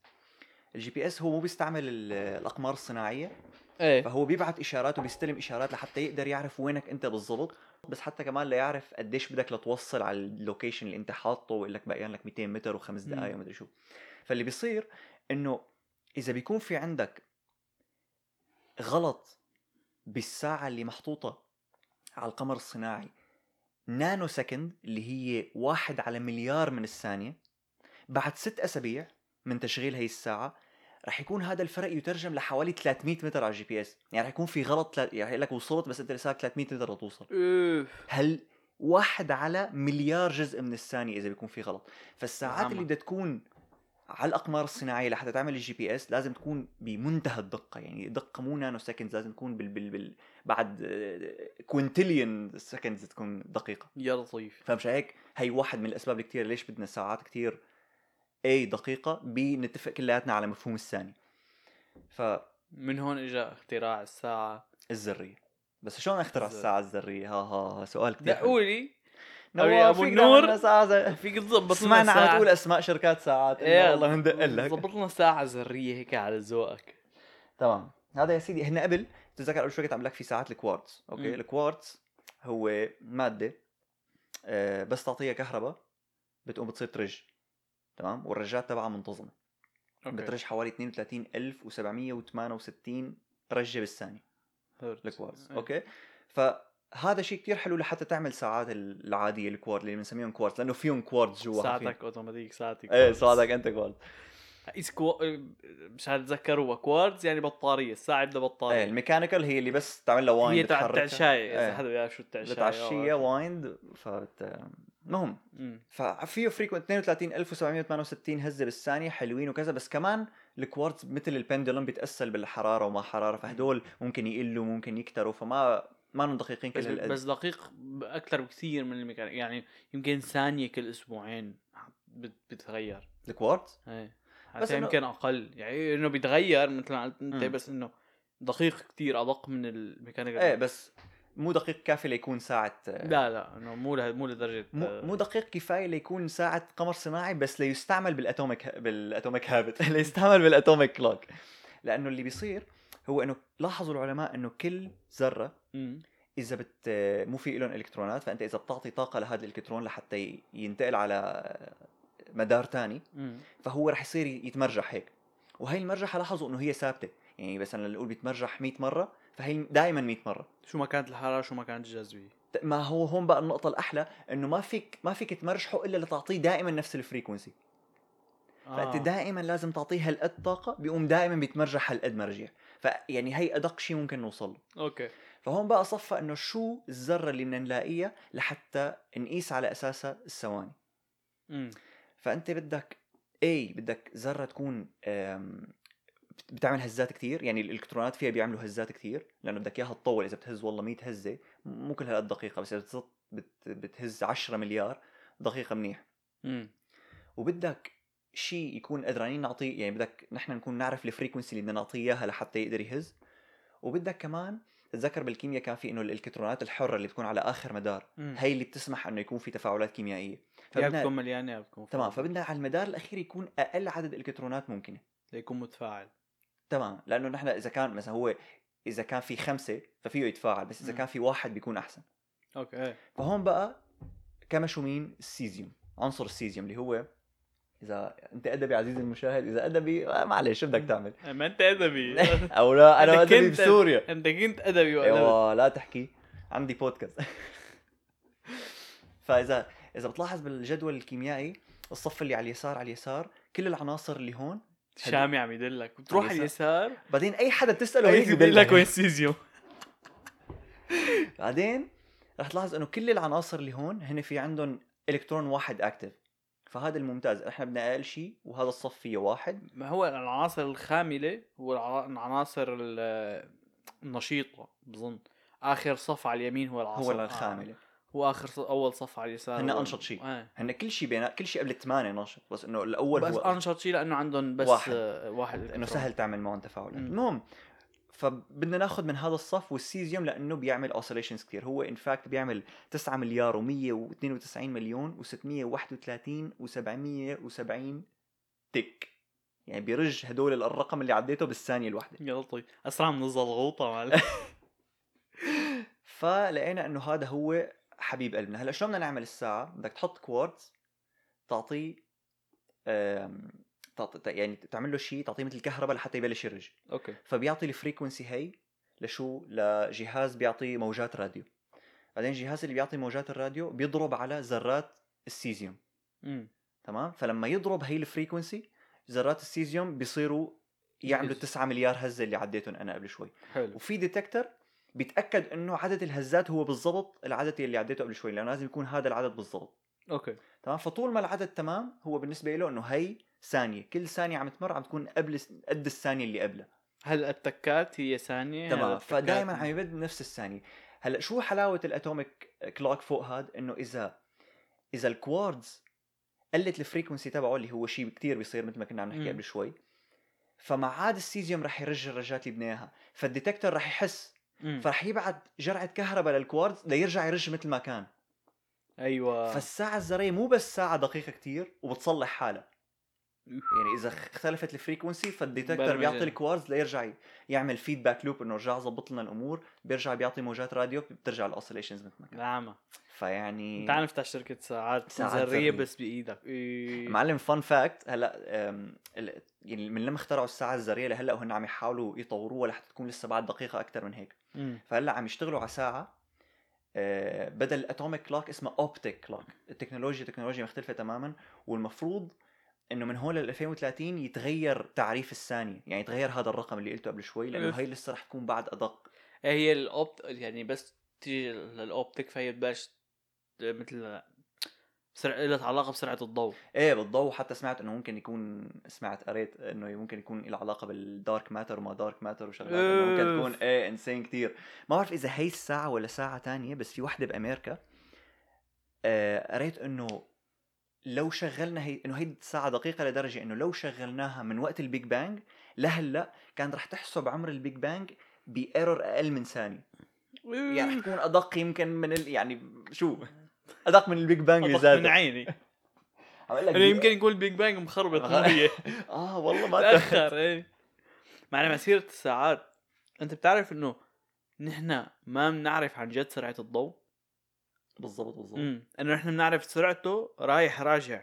ال GPS هو مو بيستعمل ال- الأقمار الصناعية إيه. فهو بيبعت إشارات وبيستلم إشارات لحتى يقدر يعرف وينك أنت بالضبط بس حتى كمان ليعرف قديش بدك لتوصل على ال location اللي أنت حاطه ويقول لك باقيان لك 200 متر وخمس. دقائق ومدري شو. فاللي بيصير إنه إذا بيكون في عندك غلط بالساعة اللي محطوطة على القمر الصناعي nanosecond اللي هي واحد على مليار من الثانية بعد ست أسابيع من تشغيل هي الساعة رح يكون هذا الفرق يترجم لحوالي 300 متر على ال GPS يعني رح يكون في غلط. يعني يقول لك وصلت بس أنت لساك 300 متر لتوصل هل واحد على مليار جزء من الثانية إذا بيكون في غلط فالساعات نعم. اللي بدها تكون على الأقمار الصناعية لحتى تعمل ال GPS لازم تكون بمنتهى الدقة. يعني دقة مو nanoseconds لازم تكون بال, بال... بال... بعد quintillion seconds تكون دقيقة. يا لطيف. فمش هيك هي واحد من الأسباب الكثير ليش بدنا ساعات كثير اي دقيقة بنتفق كلياتنا على مفهوم الثاني. فالذريه من هون اجى اختراع الساعة؟ بس شلون اخترع. الساعة الذرية؟ ها ها, ها سؤال كثير دقوا لي نواف فيك النور. ساعة. فيك تظبط لنا سمعنا عم ساعة. تقول أسماء شركات ساعات إيه والله بندق لك. ظبط لنا ساعة ذرية هيك على ذوقك. تمام. هذا يا سيدي هن قبل تتذكر قبل شوي كنت عم لك في ساعات الكوارتز. أوكي. الكوارتز هو مادة آه بس تعطيها كهرباء بتقوم بتصير ترج. تمام؟ والرجات تبعها منتظمة. بترج حوالي 32768 رجة بالثانية. الكوارتز. إيه. أوكي؟ فهذا شيء كتير حلو لحتى تعمل ساعات العادية الكوارتز اللي بنسميهم كوارتز لأنه فيهم كوارتز جوا ساعتك اوتوماتيك ساعتك إيه ساعتك أنت كوارتز إيش كو... مش هتذكر هو كوارتز يعني بطارية الساعة بدها بطارية إيه ال mechanical هي اللي بس تعمل لها wind هي تاع بتحركها. التعشاية إيه. إذا حدا بيعرف شو التعشاية بتعشيها wind فبت المهم. ففيه frequency 32768 هزه بالثانية حلوين وكذا بس كمان الكوارتز مثل ال pendulum بيتاثر بالحرارة وما حرارة فهدول ممكن يقلوا ممكن يكتروا فما ما انهم دقيقين كل بس, هالقد بس دقيق أكثر بكثير من الميكانيك يعني يمكن ثانية كل أسبوعين بت- بتتغير. الكوارتز إيه. بس إنه- يمكن أقل. يعني إنه بيتغير مثل ما قلت أنت. بس إنه دقيق كتير ادق من الميكانيك إيه بس مو دقيق كافي ليكون ساعة لا لا إنه مو له مو لدرجة مو آه، مو دقيق كفاية ليكون ساعة قمر صناعي بس ليستعمل بال atomic بال atomic هابت. ليستعمل بال atomic clock. لأنه اللي بيصير هو إنه لاحظوا العلماء إنه كل ذرة مم. إذا بت مو في لهم إلكترونات فأنت إذا بتعطي طاقة لهذا الإلكترون لحتى ينتقل على مدار تاني مم. فهو رح يصير يتمرجح هيك. وهي المرجحة لاحظوا إنه هي ثابتة. يعني مثلا نقول بيتمرجح 100 مرة فهي دائما 100 مرة. شو ما كانت الحرارة شو ما كانت الجاذبية. ما هو هون بقى النقطة الأحلى إنه ما فيك ما فيك تمرجحه إلا لتعطيه دائما نفس ال frequency فأنت دائما لازم تعطيه هالقد طاقة بيقوم دائما بيتمرجح هالقد مرجح. فيعني هي أدق شيء ممكن نوصل له. أوكي. فهون بقى صفى إنه شو الذرة اللي بدنا نلاقيها لحتى نقيس على أساسها الثواني. فأنت بدك اي بدك ذرة تكون بتعمل هزات كتير يعني الإلكترونات فيها بيعملوا هزات كتير لأنه بدك إياها تطول إذا بتهز والله 100 هزة مو كل هالقد دقيقة بس إذا بتهز 10 مليار دقيقة منيح. امم وبدك شيء يكون قدرانين نعطيه يعني بدك نحن نكون نعرف الفريكونسي اللي بدنا نعطيه إياها لحتى يقدر يهز. وبدك كمان تتذكر بالكيمياء كان في إنه الإلكترونات الحرة اللي بتكون على آخر مدار هي اللي بتسمح إنه يكون في تفاعلات كيميائية. يا فبدنا بتكون مليانة يا بتكون تمام. فبدنا على المدار الأخير يكون أقل عدد إلكترونات ممكنة. ليكون متفاعل. تمام لأنه نحن إذا كان مثلا هو إذا كان في خمسة ففيه يتفاعل بس إذا مم. كان في واحد بيكون أحسن. أوكي إيه. فهون بقى كمشوا مين؟ السيزيوم عنصر السيزيوم اللي هو إذا أنت أدبي عزيزي المشاهد إذا أدبي آه، معلش شو بدك تعمل. إيه، ما أنت أدبي. أو لا أنا أدبي كنت- بسوريا أنت كنت أدبي وقتها أيوه لا تحكي. عندي بودكاست فإذا إذا بتلاحظ بالجدول الكيميائي الصف اللي على اليسار على اليسار كل العناصر اللي هون شامي عم يدلك. بتروح على اليسار. بعدين أي حدا بتسأله هيك بيقول لك وين سيزيوم بعدين رح تلاحظ إنه كل العناصر اللي هون هن في عندهم الكترون واحد active فهذا الممتاز إحنا بدنا أقل شيء وهذا الصف فيه واحد ما هو العناصر الخاملة هو الع- العناصر ال- النشيطة بظن آخر صف على اليمين هو العناصر هو الخاملة هو آخر صف أول صف على اليسار هن أنشط شيء. آه. هن كل شيء بين كل شيء قبل الثمانية نشط بس إنه الأول بس هو أنشط شيء لأنه عندهم بس واحد. واحد, إنه. سهل تعمل معهم تفاعلات. المهم فبدنا ناخذ من هذا الصف والسيزيوم لأنه بيعمل oscillations كثير هو in fact بيعمل 9 مليار و192 مليون و631 و770 تك يعني بيرج هدول الرقم اللي عديته بالثانية الواحدة. يا لطيف أسرع من الزلغوطه فلقينا إنه هذا هو حبيب قلبنا. هلأ شلون بدنا نعمل الساعة؟ بدك تحط كوارتز تعطيه يعني تعمل له شيء تعطيه مثل كهرباء لحتى يبلش يرج. أوكي. فبيعطي ال frequency هي لشو؟ لجهاز بيعطي موجات راديو. بعدين الجهاز اللي بيعطي موجات الراديو بيضرب على ذرات السيزيوم. امم تمام؟ فلما يضرب هي ال frequency ذرات السيزيوم بيصيروا يعملوا يهز. 9 مليار هزة اللي عديتهم أنا قبل شوي. حلو. وفي detector بيتأكد إنه عدد الهزات هو بالضبط العدد اللي عديته قبل شوي لأنه لازم يكون هذا العدد بالضبط. أوكي. تمام؟ فطول ما العدد تمام هو بالنسبة له إنه هي ثانية كل ثانية عم تمر عم تكون قد الثانية اللي قبلها. هل التكات هي ثانية؟ تمام فدائما عم يبعت نفس الثانية. هلأ شو حلاوة ال atomic clock فوق هذا إنه إذا إذا الكوارتز قلت ال frequency تبعه اللي هو شيء كتير بيصير مثل ما كنا عم نحكي. قبل شوي فمع عاد السيزيوم رح يرج الرجات اللي بدنا اياها فال detector رح يحس. فرح يبعت جرعة كهرباء للكوارتز ليرجع يرج مثل ما كان. أيوه. فالساعة الذريه مو بس ساعة دقيقة كتير وبتصلح حالها. يعني إذا اختلفت ال frequency فال detector برمجة. بيعطي الكوارتز ليرجع يعمل feedback loop إنه رجع ظبط لنا الأمور بيرجع بيعطي موجات راديو بترجع ال oscillations مثل ما كان نعم فيعني عارف نفتح شركة ساعات ساعات ذريه. بس بإيدك إيه. معلم fun fact هلأ يعني من لما اخترعوا الساعة الذرية لهلأ وهن عم يحاولوا يطوروها لحتى تكون لسه بعد دقيقة أكثر من هيك. فهلأ عم يشتغلوا على ساعة آه، بدل ال atomic clock اسمها optic clock التكنولوجيا تكنولوجيا مختلفة تماما والمفروض إنه من هون لل 2030 يتغير تعريف الثانية. يعني يتغير هذا الرقم اللي قلته قبل شوي لأنه أوف. هي لسه رح تكون بعد أدق. إيه هي ال opt يعني بس تيجي لل optic فهي تبلش مثل سرعة لها علاقة بسرعة الضوء. إيه بالضوء. حتى سمعت إنه ممكن يكون سمعت قريت إنه ممكن يكون له علاقة بال dark matter وما dark matter وشغلات ممكن أوف. تكون إيه insane كتير. ما بعرف إذا هي الساعة ولا ساعة تانية بس في وحدة بأمريكا آه قريت إنه لو شغلنا هي إنه هي الساعة دقيقة لدرجة إنه لو شغلناها من وقت ال Big Bang لهلأ كان رح تحسب عمر ال Big Bang ب error أقل من ثانية. يعني رح تكون ادق يمكن من ال... يعني شو ادق من ال Big Bang بذاته من عيني يعني يمكن يكون ال Big Bang مخربط آه والله ما تاخر إيه مع مسيره الساعات انت بتعرف انه نحن ما بنعرف عن جد سرعه الضوء بالضبط بالضبط امم إنه نحن بنعرف سرعته رايح راجع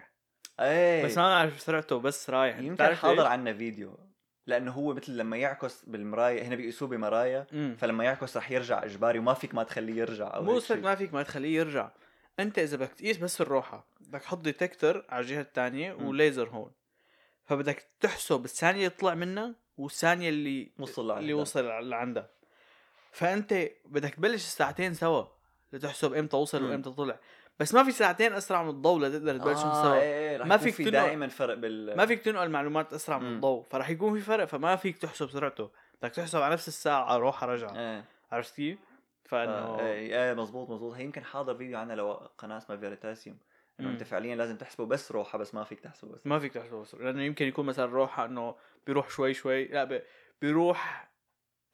إيه بس ما بنعرف سرعته بس رايح يمكن حاضر؟ عنا فيديو لأنه هو مثل لما يعكس بالمرايه هنا بيقيسوه بمرايا مم. فلما يعكس رح يرجع إجباري وما فيك ما تخليه يرجع أو مو. ما فيك ما تخليه يرجع أنت إذا بدك تقيس بس الروحة بدك تحط ديتكتور على الجهة الثانية. وليزر هون فبدك تحسب الثانية اللي طلع منها والثانية اللي وصل. اللي وصل لعندها فأنت بدك تبلش الساعتين سوا لتحسب إمتى وصل. وإمتى طلع بس ما في ساعتين أسرع من الضوء لتقدر تبلشهم آه إيه إيه، رح ما فيك في دائما فرق بال ما فيك تنقل معلومات أسرع من. الضوء فرح يكون في فرق فما فيك تحسب سرعته بدك تحسب على نفس الساعة روحها رجعة إيه عرفت كيف؟ آه، فإنه إيه إيه مزبوط مزبوط هي يمكن حاضر فيديو عنا لو قناة اسمها Veritasium إنه. أنت فعليا لازم تحسبه بس روحة بس ما فيك تحسبه بس ما فيك تحسب بس لأنه يمكن يكون مثلا روحها إنه بيروح شوي شوي لا. بيروح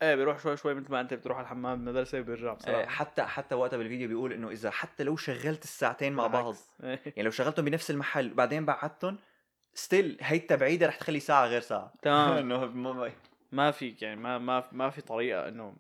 إيه بيروح شوي شوي مثل ما أنت بتروح على الحمام. بالمدرسة وبيرجع بسرعة حتى حتى وقتها بالفيديو بيقول إنه إذا حتى لو شغلت الساعتين مع بعض. إيه. يعني لو شغلتهم بنفس المحل بعدين بعدتهم ستيل هي التبعيده رح تخلي ساعة غير ساعة. تمام. إنه ما- ما- ما فيك يعني ما ما ما في طريقة إنه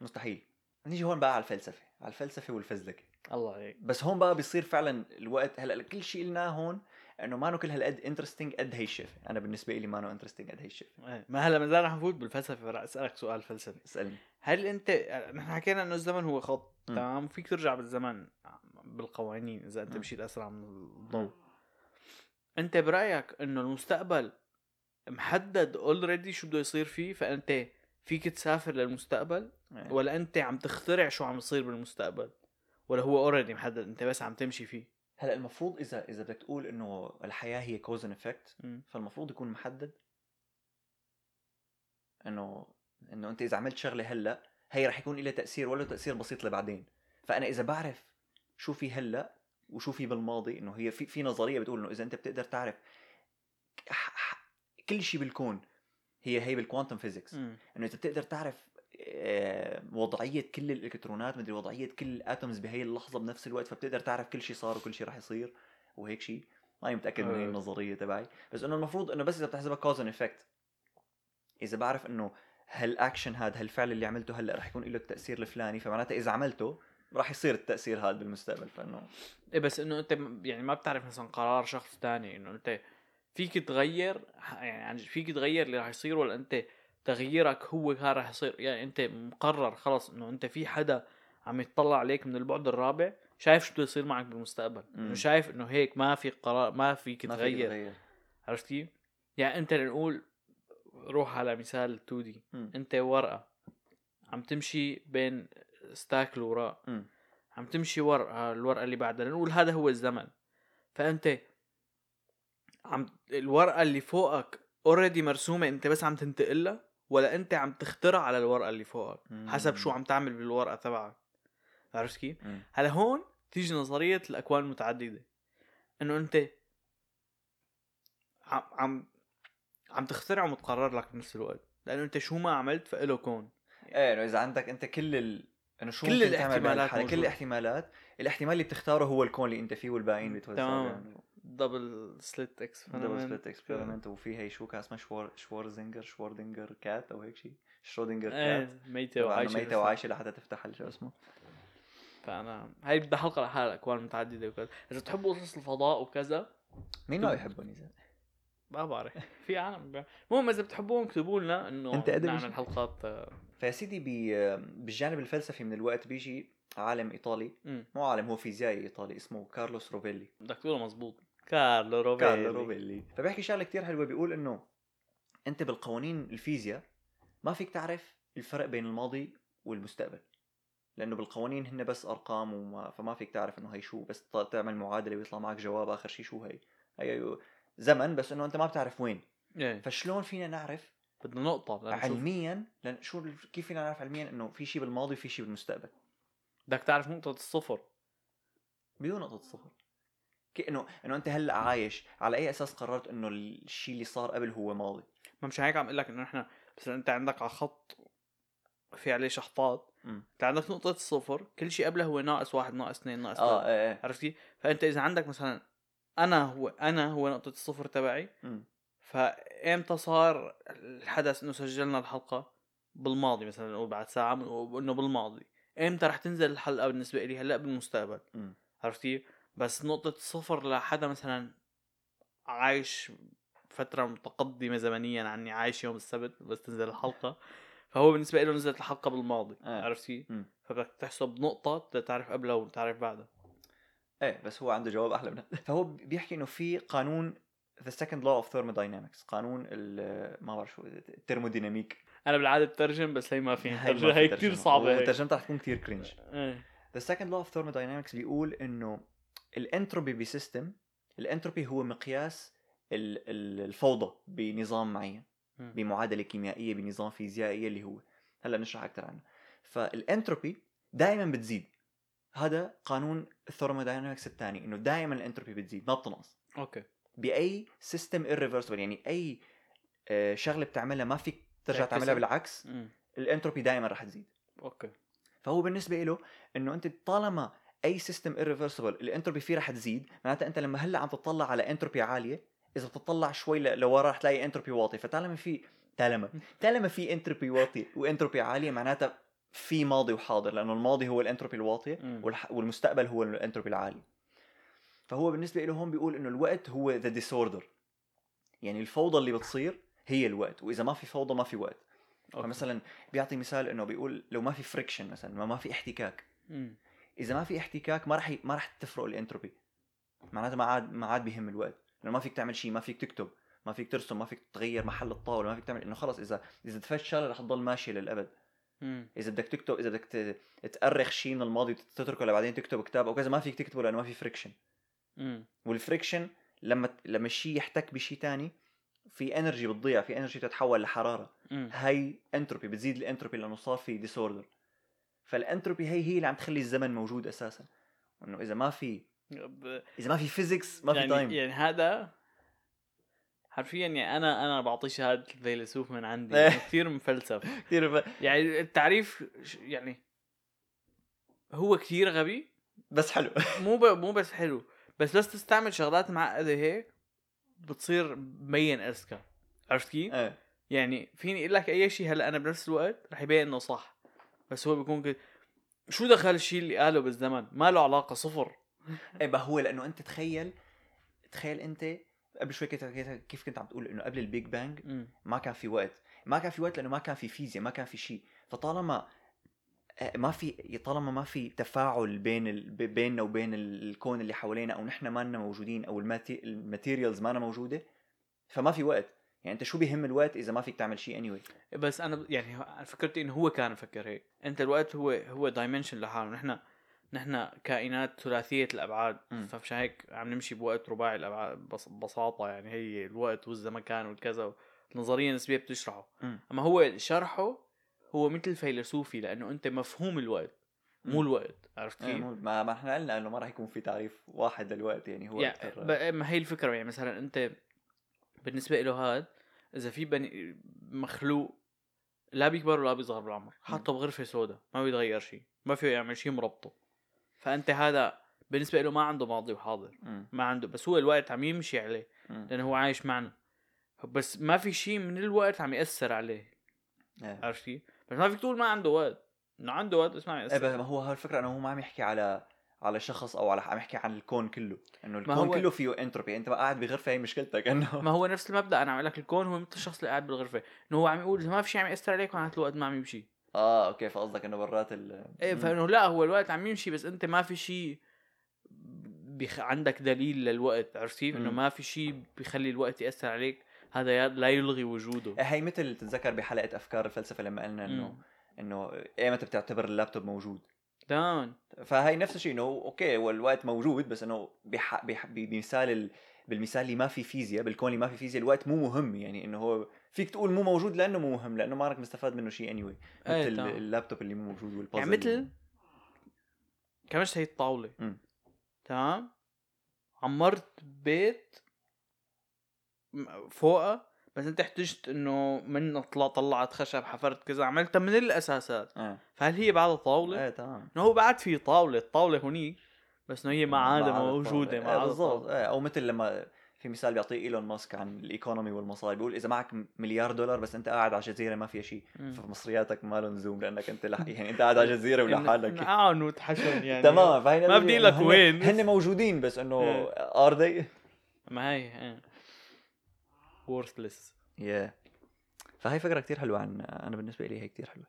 مستحيل. نيجي هون بقى على الفلسفة على الفلسفة والفزلكه الله عليك. بس هون بقى بيصير فعلا الوقت هلأ كل شيء قلناه هون انه ما كل هالقد interesting قد هي الشغلة أنا بالنسبة لي ما interesting قد هي الشغلة إيه. ما هلا ما زال رح نفوت بالفلسفة رح أسألك سؤال فلسفي. اسألني. هل أنت نحن حكينا إنه الزمن هو خط. تمام؟ وفيك ترجع بالزمن بالقوانين إذا أنت. مشيت اسرع من الضوء أنت برأيك إنه المستقبل محدد already شو بده يصير فيه؟ فأنت فيك تسافر للمستقبل؟ إيه. ولا أنت عم تخترع شو عم يصير بالمستقبل؟ ولا هو already محدد أنت بس عم تمشي فيه؟ هلأ المفروض إذا إذا بدك تقول إنه الحياة هي cause and effect. فالمفروض يكون محدد إنه إنه أنت إذا عملت شغلة هلأ هي رح يكون لها تأثير ولو تأثير بسيط لبعدين فأنا إذا بعرف شو في هلأ وشو في بالماضي إنه هي في في نظرية بتقول إنه إذا أنت بتقدر تعرف كل شيء بالكون هي هي بال quantum physics. إنه إذا بتقدر تعرف وضعية كل الإلكترونات مدري وضعية كل ال atoms بهي اللحظة بنفس الوقت فبتقدر تعرف كل شيء صار وكل شيء رح يصير وهيك شيء ماني متأكد من هي أه. النظرية تبعي بس إنه المفروض إنه بس إذا بتحسبها cause and effect إذا بعرف إنه هالاكشن هذا هالفعل اللي عملته هلأ رح يكون له التأثير الفلاني فمعناتها إذا عملته رح يصير التأثير هذا بالمستقبل فإنه إيه بس إنه أنت يعني ما بتعرف مثلا قرار شخص تاني إنه أنت فيك تغير يعني عن- فيك تغير اللي راح يصير ولا أنت تغييرك هو كان راح يصير. يعني أنت مقرر خلص إنه أنت في حدا عم يتطلع عليك من البعد الرابع شايف شو بده يصير معك بالمستقبل. إنه. شايف إنه هيك ما في قرار ما فيك تغير. عرفت كيف؟ يعني أنت نقول روح على مثال 2 دي. أنت ورقة عم تمشي بين ستاك الوراء مم. عم تمشي ورقه الورقة اللي بعدها. نقول هذا هو الزمن. فأنت عم الورقة اللي فوقك اوريدي مرسومة أنت بس عم تنتقلها. ولا انت عم تخترع على الورقة اللي فوقك. حسب شو. عم تعمل بالورقة تبعك. عرفت كيف؟ هلا هون تيجي نظرية الأكوان المتعددة. إنه انت عم عم عم تخترع ومتقرر لك بنفس الوقت. لأنه انت شو ما عملت فإله كون. إيه إنه إذا عندك أنت كل ال... إنه شو كل الاحتمالات كل. الاحتمالات. الاحتمال اللي بتختاره هو الكون اللي أنت فيه والباقيين بيتوزعوا تمام. يعني double slit ex double slit experiment وفي هي شو كان اسمها شوار شوارزنجر Schrödinger cat أو هيك شيء Schrödinger cat. إيه ميتة وعايشة ميتة. وعايشة لحتى تفتح شو اسمه. فأنا هاي بدها حلقه لحالها الاكوان المتعدده وكذا. إذا بتحبوا قصص الفضاء وكذا مين ما بيحبني زين ما بعرف. في عالم المهم إذا بتحبوهم اكتبوا لنا إنه أدبي نعمل؟ حلقات آه، فيا سيدي بي... بالجانب الفلسفي من الوقت بيجي عالم إيطالي. مم. مو عالم هو فيزيائي إيطالي اسمه كارلوس روفيلي. بدك تقوله مزبوط. كارلو روفيلي كارلو روفيلي. فبيحكي شغلة كتير حلوة بيقول إنه أنت بالقوانين الفيزياء ما فيك تعرف الفرق بين الماضي والمستقبل لأنه بالقوانين هن بس أرقام وما فما فيك تعرف إنه هي شو بس تعمل معادلة ويطلع معك جواب آخر شيء شو هي. هي زمن بس إنه أنت ما بتعرف وين. إيه. فشلون فينا نعرف بدنا نقطة لنشوف علميا لأن شو كيف فينا نعرف علميا إنه في شيء بالماضي وفي شيء بالمستقبل؟ بدك تعرف نقطة الصفر. بدون نقطة صفر كي إنه إنه أنت هلأ عايش على أي أساس قررت إنه الشيء اللي صار قبل هو ماضي ما مش هيك عم أقول لك إنه نحن بس أنت عندك على خط في عليه شحطات. أنت عندك نقطة الصفر كل شيء قبله هو ناقص واحد ناقص اثنين ناقص آه إيه إيه عرفت كيف؟ فأنت إذا عندك مثلا أنا هو أنا هو نقطة الصفر تبعي. فإمتى صار الحدث إنه سجلنا الحلقة بالماضي مثلا نقول بعد ساعة إنه بالماضي إمتى رح تنزل الحلقة بالنسبة لي هلأ بالمستقبل مم. عرفت كيف؟ بس نقطة الصفر لحدا مثلا عايش فترة متقدمة زمنيا عني عايش يوم السبت بس تنزل الحلقة فهو بالنسبة له نزلت الحلقة بالماضي آه. عرفت كيف؟ فبدك تحسب نقطة تعرف قبلها وتعرف بعدها إيه بس هو عنده جواب أحلى من هذا. فهو بيحكي إنه في قانون the second law of thermodynamics قانون ال- ما بعرف شو ال thermodynamic أنا بالعادة بترجم بس هي ما في هي ترجمة. كثير صعبة هيك وترجمتها رح تكون كثير cringe the second law of thermodynamics بيقول إنه الانتروبي ب system الانتروبي هو مقياس ال- ال- الفوضى بنظام معين. بمعادلة كيميائية بنظام فيزيائي اللي هو. هلأ نشرح أكثر عنه. فالانتروبي دائما بتزيد. هذا قانون ال thermodynamics الثاني إنه دائما الانتروبي بتزيد ما بتنقص. okay. بأي system irreversible يعني أي آه، شغلة بتعملها ما فيك ترجع. تعملها بالعكس. الانتروبي دائما رح تزيد. okay. فهو بالنسبة له إنه أنت طالما أي system irreversible الانتروبي فيه رح تزيد معناتها أنت لما هلأ عم تطلع على انتروبي عالية إذا بتطلع شوي لورا رح تلاقي انتروبي واطي. فطالما في طالما طالما في انتروبي واطي وانتروبي عالية معناتها في ماضي وحاضر لأنه الماضي هو الانتروبي الواطية والمستقبل هو الانتروبي العالي. فهو بالنسبة له هون بيقول إنه الوقت هو the disorder يعني الفوضى اللي بتصير هي الوقت وإذا ما في فوضى ما في وقت. okay. فمثلا بيعطي مثال إنه بيقول لو ما في friction مثلا ما ما في احتكاك. إذا ما في احتكاك ما رح ي... ما رح تفرق الانتروبي. معناتها ما عاد ما عاد بيهم الوقت. لأنه ما فيك تعمل شيء ما فيك تكتب. ما فيك ترسم ما فيك تغير محل الطاولة ما فيك تعمل انه خلص اذا إذا دفشت شغلة رح تضل ماشية للأبد. مم. إذا بدك تكتب إذا بدك ت- تأرخ شيء من الماضي وتتركه لبعدين تكتب كتاب أو كذا ما فيك تكتبه لأنه ما في friction وال friction لما لما الشيء يحتك بشيء تاني في energy بتضيع في energy تتحول لحرارة. هاي انتروبي بتزيد الانتروبي لأنه صار في disorder فال entropy هي هي اللي عم تخلي الزمن موجود أساسا. إنه إذا ما في إذا ما في physics ما في يعني time يعني هذا حرفيا يعني أنا أنا بعطيه شهادة الفيلسوف من عندي. يعني كثير مفلسف. كثير. يعني التعريف يعني هو كثير غبي. بس حلو. مو ب... مو بس حلو. بس بس تستعمل شغلات معقده هيك بتصير مبين أذكى. عرفت كيف؟ إيه. يعني فيني أقول لك أي شيء هلأ أنا بنفس الوقت رح يبين إنه صح. بس هو بيكون كده. شو دخل الشيء اللي قاله بالزمن؟ ما له علاقة صفر. إيه بقى هو لأنه أنت تخيل تخيل أنت قبل شوي كنت كيف كنت عم تقول إنه قبل ال Big Bang. ما كان في وقت. ما كان في وقت لأنه ما كان في فيزياء ما كان في شيء. فطالما آه، ما في طالما ما في تفاعل بين ال... بيننا وبين ال- الكون اللي حوالينا أو نحن ما موجودين أو ال mate... ال materials ما موجودة فما في وقت. يعني انت شو بيهم الوقت إذا ما فيك تعمل شيء anyway. بس أنا يعني أنا فكرت إنه هو كان يفكر هيك أنت الوقت هو هو dimension لحاله نحن نحن كائنات ثلاثية الأبعاد. فمشان هيك عم نمشي بوقت رباعي الأبعاد بس ببساطة يعني هي الوقت والزمكان والكذا النظريه النسبيه بتشرحه مم. أما هو شرحه هو مثل philosophy لأنه أنت مفهوم الوقت مو. الوقت عرفت إيه، كيف؟ ما ما إحنا قلنا إنه ما راح يكون في تعريف واحد للوقت يعني هو يعني أكثر ما هي الفكرة يعني مثلا أنت بالنسبة له هاد إذا في بني مخلوق لا بيكبر ولا بيصغر بالعمر حاطه بغرفة سوداء ما بيتغير شيء ما فيه يعمل شيء مربطه فأنت هذا بالنسبة له ما عنده ماضي وحاضر مم. ما عنده بس هو الوقت عم يمشي عليه مم. لأنه هو عايش معنا بس ما في شيء من الوقت عم يأثر عليه إيه. عرفت كيف؟ بس ما فيك تقول ما عنده وقت إنه عنده وقت بس ما عم إيه ياثر ما هو هاي الفكرة إنه هو ما عم يحكي على على شخص أو على عم يحكي عن الكون كله. إنه الكون هو- كله فيه انتروبي أنت بقى قاعد بغرفة هي مشكلتك. إنه ما هو نفس المبدأ. أنا عم قلك الكون هو مثل الشخص اللي قاعد بالغرفه إنه هو عم يقول إذا ما في شيء عم يأثر عليك معناته الوقت ما عم يمشي. آه okay فقصدك إنه برات ال إيه. فإنه لا هو الوقت عم يمشي بس أنت ما في شيء بخ... عندك دليل للوقت عرفت كيف؟ انه. ما في شيء بيخلي الوقت يأثر عليك. هذا لا يلغي وجوده. إيه، هي مثل تتذكر بحلقة أفكار الفلسفة لما قلنا إنه. إنه ايمتى بتعتبر اللابتوب موجود؟ تمام فهي نفس الشيء إنه okay هو الوقت موجود بس إنه بح... بح... بمثال ال... بالمثال اللي ما في فيزياء بالكون اللي ما في فيزياء الوقت مو مهم يعني إنه هو فيك تقول مو موجود لأنه مو مهم لأنه ما راك مستفاد منه شيء anyway. إيه، مثل. اللابتوب اللي مو موجود والبازل يعني مثل كمشت هي الطاوله. تمام عمرت بيت فوقها بس انت احتجت انه من طلع طلعت خشب حفرت كذا عملتها من الأساسات آه فهل هي بعدها طاوله؟ إيه تمام إنه هو بعد في طاولة الطاولة هنيك بس إنه هي ما عاد موجودة. ما إيه بالضبط. إيه، أو مثل لما في مثال بيعطيه إيلون ماسك عن ال economy والمصاري بيقول إذا معك مليار دولار بس أنت قاعد على جزيره ما فيها شيء. فمصرياتك ما لهم لزوم لأنك أنت لح... يعني أنت قاعد على جزيره ولحالك نقعن وتحشن يعني تمام فهي ما بدي لك وين. هن موجودين بس إنه إيه. are they ما هي worthless yeah فهي فكرة كتير حلوة عن أنا بالنسبة لي هي كتير حلوة.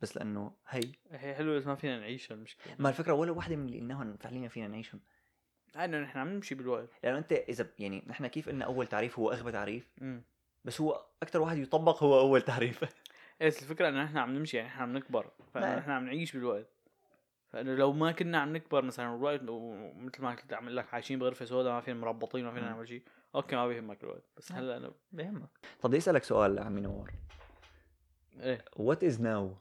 بس لأنه هي هي حلوة بس ما فينا نعيشها المشكلة. ما الفكرة ولا واحدة من اللي قلناهم فعليا فينا نعيشهم. إنه نحن عم نمشي بالوقت. لأنه أنت اذا يعني نحن كيف قلنا أول تعريف هو أغبى تعريف؟ امم بس هو أكثر واحد يطبق هو أول تعريف. إيه بس الفكرة إنه نحن عم نمشي يعني نحن عم نكبر. فإنه نعم. نحن عم نعيش بالوقت. فإنه لو ما كنا عم نكبر مثلا الوقت مثل ما كنت عم لك عايشين بغرفة سوداء ما فينا مربطين ما فينا. نعمل شيء. أوكي ما بيهمك الوقت بس نعم. هلا أنا بيهمك؟ طب بدي اسالك سؤال عمي نور إيه؟ what is now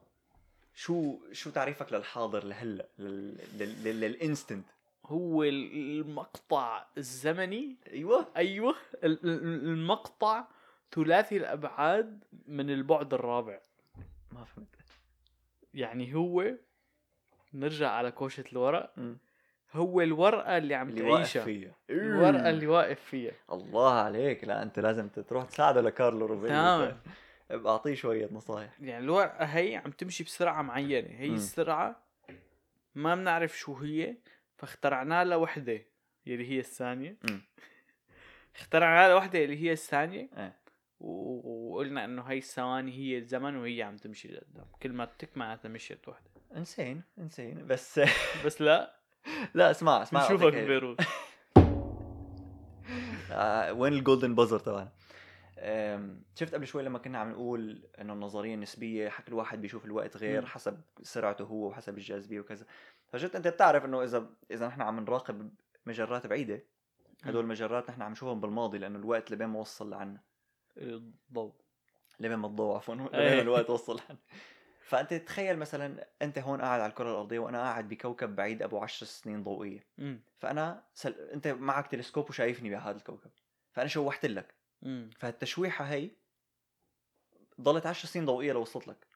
شو شو تعريفك للحاضر لهلأ؟ لل... لل... لل... لل instant هو المقطع الزمني. أيوه. أيوه. ال- ال- المقطع ثلاثي الأبعاد من البعد الرابع. ما فهمت. يعني هو نرجع على كومة الورق. مم. هو الورقة اللي عم اللي واقف تعيشها. فيها. الورقة اللي واقف فيها. الله عليك. لا أنت لازم تروح تساعده لكارلو روفيلي تمام. أعطيه شوية نصايح. يعني الورقة هي عم تمشي بسرعة معينة. هي مم. السرعة ما بنعرف شو هي فاخترعنا لها وحدة يلي هي الثانية. مم. اخترعنا لها وحدة اللي هي الثانية. إيه. و- وقلنا إنه هي الثواني هي الزمن وهي عم تمشي لقدام. كل ما تك معناتها مشيت وحدة. إنسين إنسين. بس بس لا. لا اسمع اسمع بنشوفك أعطيك- ببيروت آه، وين الجولدن بازر تبعنا شفت قبل شوي لما كنا عم نقول إنه النظرية النسبية حق الواحد بيشوف الوقت غير. حسب سرعته هو وحسب الجاذبية وكذا. فجد أنت بتعرف إنه إذا إذا نحن عم نراقب مجرات بعيدة هدول المجرات نحن عم نشوفهم بالماضي لأنه الوقت لبين ما وصل لعنا. الضوء لبين ما الضوء عفوا لبين إيه. ما الوقت وصل لعنا. فأنت تخيل مثلا أنت هون قاعد على الكرة الأرضية وأنا قاعد بكوكب بعيد أبو 10 سنين ضوئية. امم فأنا سل... أنت معك تلسكوب وشايفني بهذا الكوكب. فأنا شوحت لك. امم فهالتشويحة هي ضلت 10 سنين ضوئية لوصلت لك.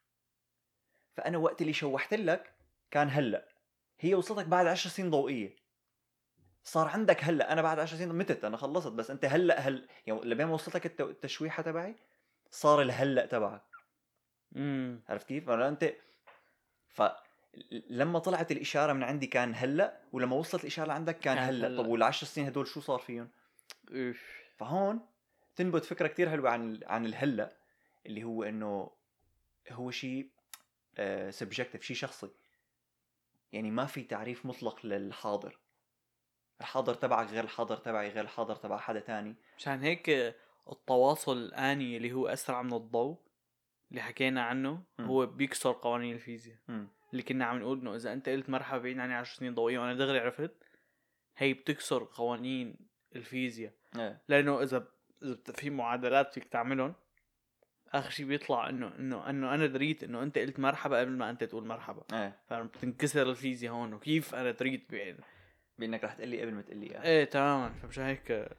فأنا وقت اللي شوحت لك كان هلأ. هي وصلتك بعد 10 سنين ضوئية. صار عندك هلأ. أنا بعد 10 سنين متت أنا خلصت بس أنت هلأ هل يعني لبين ما وصلتك الت- التشويحة تبعي صار الهلأ تبعك. امم عرفت كيف؟ انت ف لما طلعت الإشارة من عندي كان هلا ولما وصلت الإشارة لعندك كان, هلا هلأ. طب والعشر سنين هدول شو صار فيهم؟ اوف فهون تنبت فكرة كتير حلوة عن عن الهلا اللي هو إنه هو شيء subjective شيء شخصي يعني ما في تعريف مطلق للحاضر الحاضر تبعك غير الحاضر تبعي غير الحاضر تبع حدا تاني مشان هيك التواصل الآني اللي هو أسرع من الضوء اللي حكينا عنه مم. هو بيكسر قوانين الفيزياء. اللي كنا عم نقول إنه إذا أنت قلت مرحبا بعيد عني 10 سنين ضوئية وأنا دغري عرفت هي بتكسر قوانين الفيزياء. إيه. لأنه إذا إذا في معادلات فيك تعملهم آخر شيء بيطلع انه انه إنه أنا دريت إنه أنت قلت مرحبا قبل ما أنت تقول مرحبا إيه. فبتنكسر الفيزياء هون وكيف أنا دريت بعين بإنك رح تقول لي قبل ما تقول لي. إيه تماما. فمشان هيك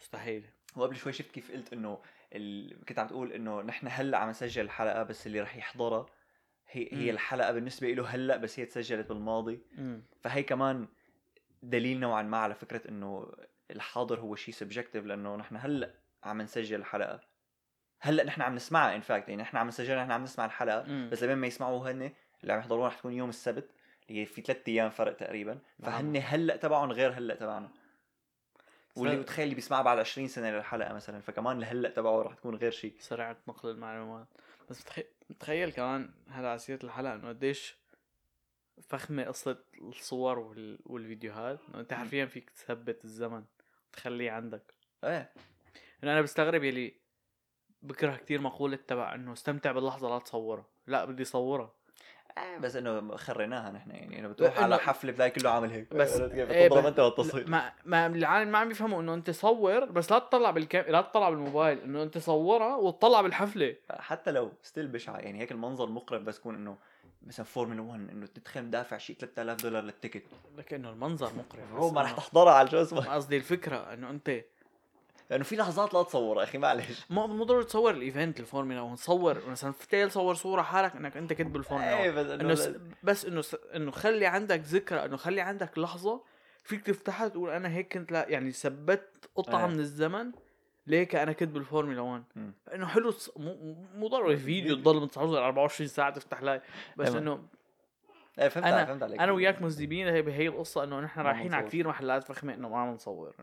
مستحيل وقبل شوي شفت كيف قلت إنه ال... كنت عم تقول إنه نحن هلأ عم نسجل الحلقة بس اللي رح يحضرها هي هي. الحلقة بالنسبة له هلأ بس هي تسجلت بالماضي امم فهي كمان دليل نوعا ما على فكرة إنه الحاضر هو شيء subjective لأنه نحن هلأ عم نسجل الحلقة هلأ نحن عم نسمعها in fact يعني نحن عم نسجلها نحن عم نسمع الحلقة مم. بس لما ما يسمعوا هن اللي عم يحضروها رح تكون يوم السبت اللي هي في ثلاث أيام فرق تقريبا فهن نعم. هلأ تبعهم غير هلأ تبعنا واللي بتخيل اللي بيسمعها بعد 20 سنة للحلقة مثلا فكمان الهلا تبعه رح تكون غير شيء سرعه نقل المعلومات بس بتخيل تخيل كمان هلا على سيرة الحلقة إنه قديش فخمة قصة الصور وال... والفيديوهات. إنه أنت حرفيا فيك تثبت الزمن تخليه عندك. إيه. إنه أنا بستغرب يلي بكره كتير مقولة تبع إنه استمتع باللحظة لا تصورها لا بدي صورها بس إنه خريناها نحن يعني إنه بتروح على حفلة بتلاقي كله عامل هيك. بس- عرفت كيف؟ إيه، بتضرب بس- أنت والتصوير ما ما العالم ما عم بيفهموا إنه أنت صور بس لا تطلع بال cam لا تطلع بالموبايل إنه أنت صورها وتطلع بالحفلة. حتى لو still بشعة يعني هيك المنظر مقرب بس يكون إنه مثلا فورمولا 1 إنه تدخل دافع شيء 3000 دولار لل ticket. لك إنه المنظر مقرف. بس ما رح تحضرها على شو اسمه. قصدي الفكرة إنه أنت لأنه في لحظات لا تصورها أخي معلش مو مو ضروري تصور ال event ال Formula 1 تصور مثلا فتيل صور صورة حالك إنك أنت كنت بالفورمولا 1 إيه بس إنه س... بس إنه س... إنه خلي عندك ذكرى إنه خلي عندك لحظة فيك تفتحها تقول أنا هيك كنت لا يعني ثبت قطعة إيه. من الزمن ليك أنا كنت بالفورمولا 1 مم. إنه حلو تص... مو مو ضروري فيديو تضل 19 24 ساعة تفتح live بس. إنه إيه فهمت عليك فهمت عليك أنا وياك مذنبين هي بهي القصة إنه نحن رايحين على. كثير محلات فخمه إنه ما عم نصور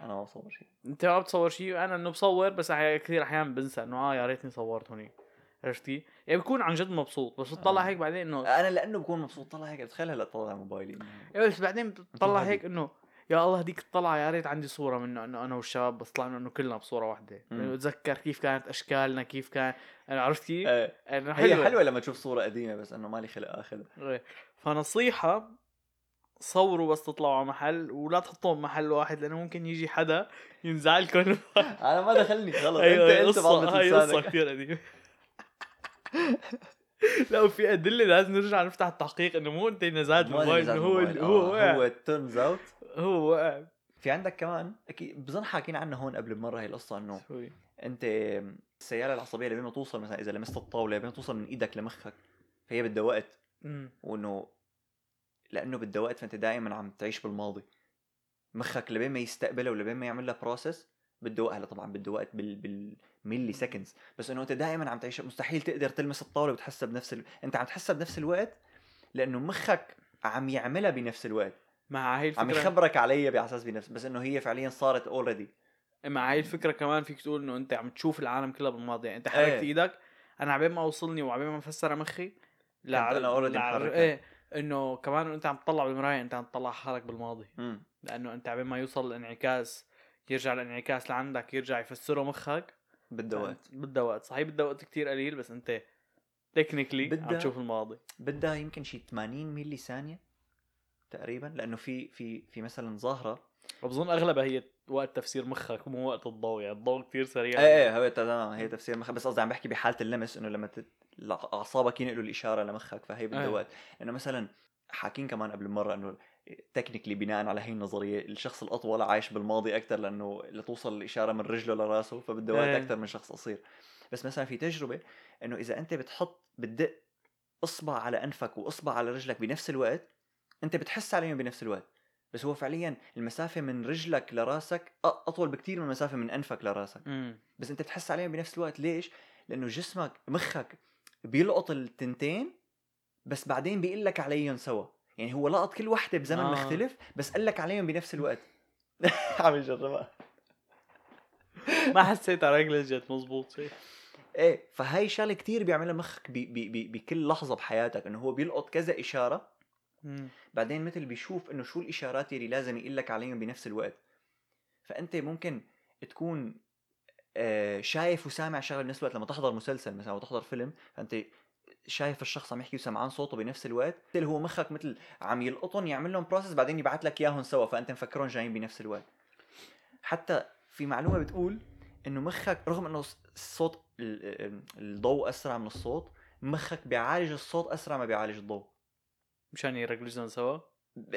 أنا ما بصور شيء أنت ما بتصور شيء وأنا إنه بصور بس كثير أحيانا بنسى إنه آه يا ريتني صورت هونيك عرفتي؟ يعني بكون عن جد مبسوط بس بتطلع آه. هيك بعدين إنه أنا لأنه بكون مبسوط طلع هيك بتخيل هلا طلع على موبايلي إيه بس بعدين بتطلع. هيك إنه يا الله هديك الطلعة يا ريت عندي صورة منه إنه أنا والشباب بس طلعنا إنه كلنا بصورة واحدة. يعني بتذكر كيف كانت أشكالنا كيف كان أنا عرفت كيف؟ إيه. إنه هي حلوة. لما تشوف صورة قديمة بس إنه مالي خلق آخذها. إيه. فنصيحة صوروا بس تطلعوا على محل ولا تحطوهم محل واحد لأنه ممكن يجي حدا ينزعلكم. أنا ما دخلني خلص أيوه انت أنت قصة هاي قصة لسانك كثير قديمة. لا وفي أدلة لازم نرجع نفتح التحقيق إنه مو أنت نزلت ما الموبايل إنه هو. هو آه، هو turns out هو. وقع في عندك كمان أكيد بظن حاكينا عنها هون قبل بمرة هي القصة إنه أنت السياله العصبية لبين ما توصل مثلا إذا لمست الطاولة لبين توصل من إيدك لمخك فهي بدها وقت. وإنه لأنه بدها وقت فأنت دائما عم تعيش بالماضي. مخك لبين ما يستقبلها ولبين ما يعمل لها process بده وقت. هلا طبعا بده وقت بال بال milliseconds بس إنه أنت دائما عم تعيش مستحيل تقدر تلمس الطاولة وتحسها بنفس ال... أنت عم تحسها بنفس الوقت لأنه مخك عم يعملها بنفس الوقت. مع هاي عم الفكرة يخبرك عليها باساس بنفس بس إنه هي فعليا صارت already مع هاي الفكرة كمان فيك تقول إنه أنت عم تشوف العالم كله بالماضي يعني أنت حركت إيه. إيدك. أنا عبين ما وصلني وعبين ما فسر مخي لا لا- محركها. إيه إنه كمان أنت عم تطلع بالمراية أنت عم تطلع حالك بالماضي. امم لأنه أنت عبين ما يوصل الانعكاس يرجع الانعكاس لعندك يرجع يفسره مخك. بدها وقت بدها وقت صحيح بدها وقت كتير قليل بس أنت تكنيكلي عم تشوف الماضي. بدها يمكن شي 80 ملي ثانية. تقريبا لأنه في في في مثلا ظاهرة. وبظن أغلبها هي وقت تفسير مخك مو وقت الضوء يعني الضوء كثير سريع. إيه إيه هو تمام هي تفسير مخ بس قصدي عم بحكي بحالة اللمس إنه لما تت... أعصابك ينقلوا الإشارة لمخك فهي بدها إيه. وقت إنه مثلا حاكين كمان قبل مرة إنه تكنيكلي بناء على هي النظرية الشخص الأطول عايش بالماضي أكثر لأنه لتوصل الإشارة من رجله لرأسه فبده وقت إيه. أكثر من شخص قصير. بس مثلا في تجربة إنه إذا أنت بتحط بتدق إصبع على أنفك وإصبع على رجلك بنفس الوقت انت بتحس عليهم بنفس الوقت. بس هو فعليا المسافة من رجلك لرأسك أ- أطول بكثير من المسافة من أنفك لرأسك. امم بس انت بتحس عليهم بنفس الوقت. ليش؟ لأنه جسمك مخك بيلقط التنتين بس بعدين بيقول لك عليهم سوا. يعني هو لقط كل وحده بزمن آه. آه. مختلف بس قال لك عليهم بنفس الوقت. عم يجربها. ما حسيت على رجلي جت مزبوط شيء إيه فهي شغلة كتير بيعملها مخك بي بي بي بكل لحظة بحياتك. إنه هو بيلقط كذا إشارة مم. بعدين مثل بيشوف إنه شو الإشارات اللي لازم يقول لك عليهم بنفس الوقت. فأنت ممكن تكون آه، شايف وسامع شغلة بنفس الوقت. لما تحضر مسلسل مثلا أو تحضر فيلم فأنت شايف الشخص عم يحكي وسمعان صوته بنفس الوقت. مثل هو مخك مثل عم يلقطهم يعمل لهم بروسس بعدين يبعث لك إياهم سوا فأنت مفكرهم جايين بنفس الوقت. حتى في معلومة بتقول إنه مخك رغم إنه الصوت ال- ال- الضوء أسرع من الصوت مخك بيعالج الصوت أسرع ما بيعالج الضوء. مشان يركلجن سوا؟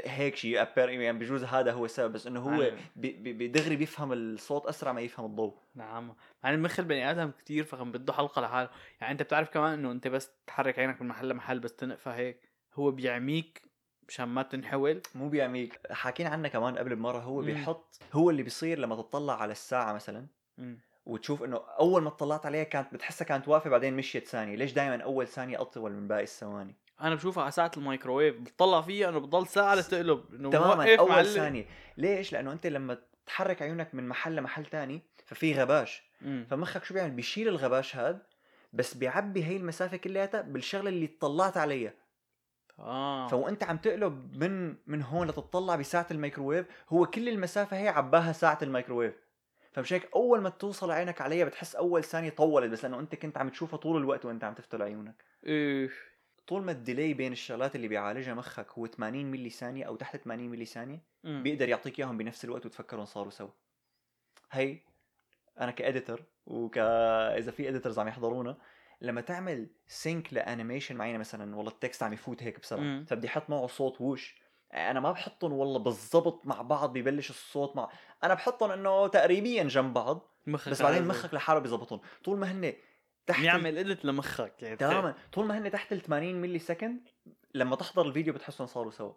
هيك شيء يعني بجوز هذا هو السبب بس إنه هو يعني- بي- بي- بدغري بيفهم الصوت أسرع ما يفهم الضوء. نعم. ان مخ البني آدم كتير فخم بده حلقة لحاله. يعني أنت بتعرف كمان إنه أنت بس تحرك عينك من محل لمحل بس تنقفى هيك. هو بيعميك مشان ما تنحول. مو بيعميك. حاكينا عنه كمان قبل بمرة هو. بيحط هو اللي بيصير لما تطلع على الساعة مثلا مم. وتشوف إنه أول ما اطلعت عليها كانت بتحسها كانت واقفة بعدين مشيت ثانية. ليش دائما أول ثانية أطول من باقي الثواني؟ أنا بشوفها على ساعة الميكروويف بطلع فيها إنه بضل ساعة لتقلب إنه تماما. موقف أول معلق. ثانية ليش؟ لأنه أنت لما تحرك عيونك من محل لمحل تاني ففي غباش. مم. فمخك شو بيعمل؟ بيشيل الغباش هذا بس بيعبي هي المسافة كلياتها بالشغلة اللي اطلعت عليها. آه. فوانت عم تقلب من من هون لتطلع بساعة الميكروويف هو كل المسافة هي عباها ساعة الميكروويف. فمش هيك أول ما توصل عينك عليها بتحس أول ثانية طولت بس لأنه أنت كنت عم تشوفها طول الوقت وأنت عم تفتل عيونك. إيه. طول ما ال delay بين الشغلات اللي بيعالجها مخك هو 80 ملي ثانية أو تحت 80 ملي ثانية. بيقدر يعطيك إياهم بنفس الوقت وتفكرهم صاروا سوا هي أنا ك editor وك إذا في editors عم يحضرونا لما تعمل sync ل animation معينة مثلا والله ال text عم يفوت هيك بسرعة. فبدي أحط معه صوت whoosh أنا ما بحطهم والله بالضبط مع بعض ببلش الصوت مع أنا بحطهم إنه تقريبيا جنب بعض مخك بس بعدين مخك لحاله بيظبطهم طول ما هن تحت بيعمل ادت لمخك يعني تماما. طول ما هن تحت ال 80 ملي سكند لما تحضر الفيديو بتحسهم صاروا سوا.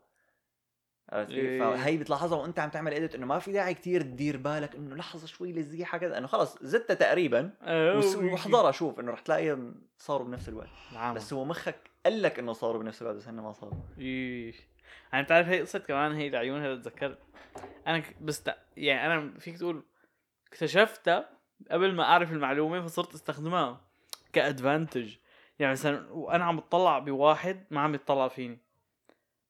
عرفت؟ إيه. فهي بتلاحظها وأنت عم تعمل اديت إنه ما في داعي كتير تدير بالك إنه لحظة شوي للزيحة كذا إنه خلص زدتها تقريبا واحضرها شوف إنه رح تلاقيهم صاروا بنفس الوقت. نعم. بس هو مخك قال لك إنه صاروا بنفس الوقت بس هن ما صاروا. إيش. يعني بتعرف هي قصة كمان هي العيون هذا تذكرت. أنا بس يعني أنا فيك تقول اكتشفتها قبل ما أعرف المعلومة فصرت استخدمها. كأدفانتج يعني مثلا وأنا عم بتطلع بواحد ما عم يتطلع فيني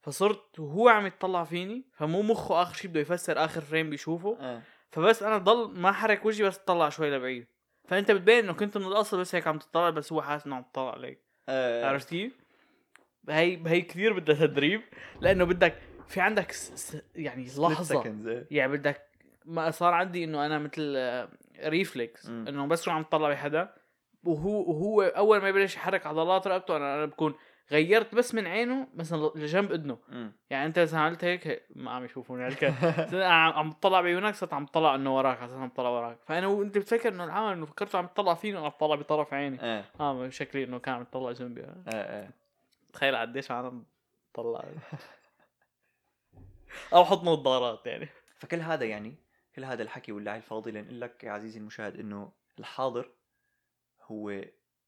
فصرت وهو عم يتطلع فيني فمو مخه آخر شيء بده يفسر آخر فريم بيشوفه آه. فبس أنا ضل ما حرك وجهي بس أطلع شوي لبعيد فأنت بتبين إنه كنت من الأصل بس هيك عم تطلع بس هو حاسس إنه عم تطلع عليك آه. عرفت كيف؟ هي هي كثير بدها تدريب لأنه بدك في عندك س... س... يعني لحظة إيه. يعني بدك ما صار عندي إنه أنا مثل reflex مم. إنه بس شو عم تطلع بحدا وهو وهو أول ما يبلش يحرك عضلات رقبته أنا أنا بكون غيرت بس من عينه مثلا لجنب اذنه. يعني أنت مثلا عملت هيك هيك ما عم يشوفوني أنا عم عم بطلع بعيونك صرت عم بطلع إنه وراك على عم بطلع وراك. فأنا وأنت بتفكر إنه العمل إنه فكرته عم بطلع فيني وعم بطلع بطرف عيني. إيه. آه شكلي إنه كان عم يطلع جنبي. إيه إيه. تخيل قديش أنا بطلع. أو حط نظارات يعني. فكل هذا يعني كل هذا الحكي واللعي الفاضي لنقول لك يا عزيزي المشاهد إنه الحاضر هو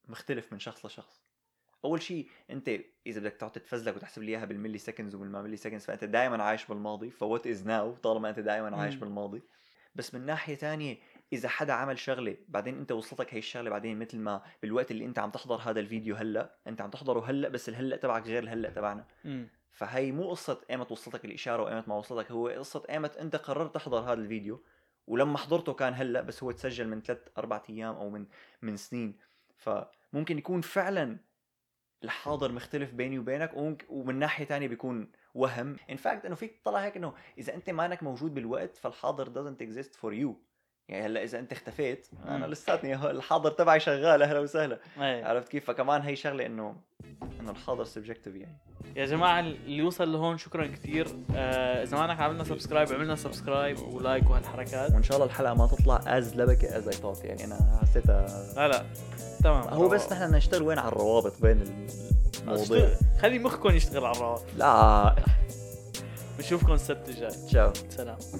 مختلف من شخص لشخص. أول شيء أنت إذا بدك تقعد تتفزلك وتحسب لي إياها بال milliseconds وبالما milliseconds فأنت دائما عايش بالماضي. ف what is now طالما أنت دائما عايش. بالماضي. بس من ناحية تانية إذا حدا عمل شغلة بعدين أنت وصلتك هي الشغلة بعدين مثل ما بالوقت اللي أنت عم تحضر هذا الفيديو هلأ أنت عم تحضره هلأ بس الهلأ تبعك غير الهلأ تبعنا. فهي مو قصة ايمت وصلتك الإشارة وايمت ما وصلتك هو قصة ايمت أنت قررت تحضر هذا الفيديو. ولما حضرته كان هلأ بس هو تسجل من ثلاث أربع أيام أو من من سنين. فممكن يكون فعلا الحاضر مختلف بيني وبينك ومن ناحية تانية بيكون وهم. in fact إنه فيك تطلع هيك إنه إذا أنت مانك موجود بالوقت فالحاضر doesn't exist for you. يعني هلا إذا أنت اختفيت أنا. لساتني الحاضر تبعي شغال أهلا وسهلا. إيه. عرفت كيف؟ فكمان هي شغلة إنه إنه الحاضر subjective يعني. يا جماعة اللي وصل لهون شكرا كثير آه إذا مانك عامل لنا subscribe اعمل لنا subscribe و like وهالحركات. وإن شاء الله الحلقة ما تطلع as لبكة as I thought يعني. أنا حسيتها لا لا. تمام. هو بس نحن نشتغل وين على الروابط بين اشتغل- خلي مخكم يشتغل على الروابط. لا. بنشوفكم السبت الجاي. تشاو سلام.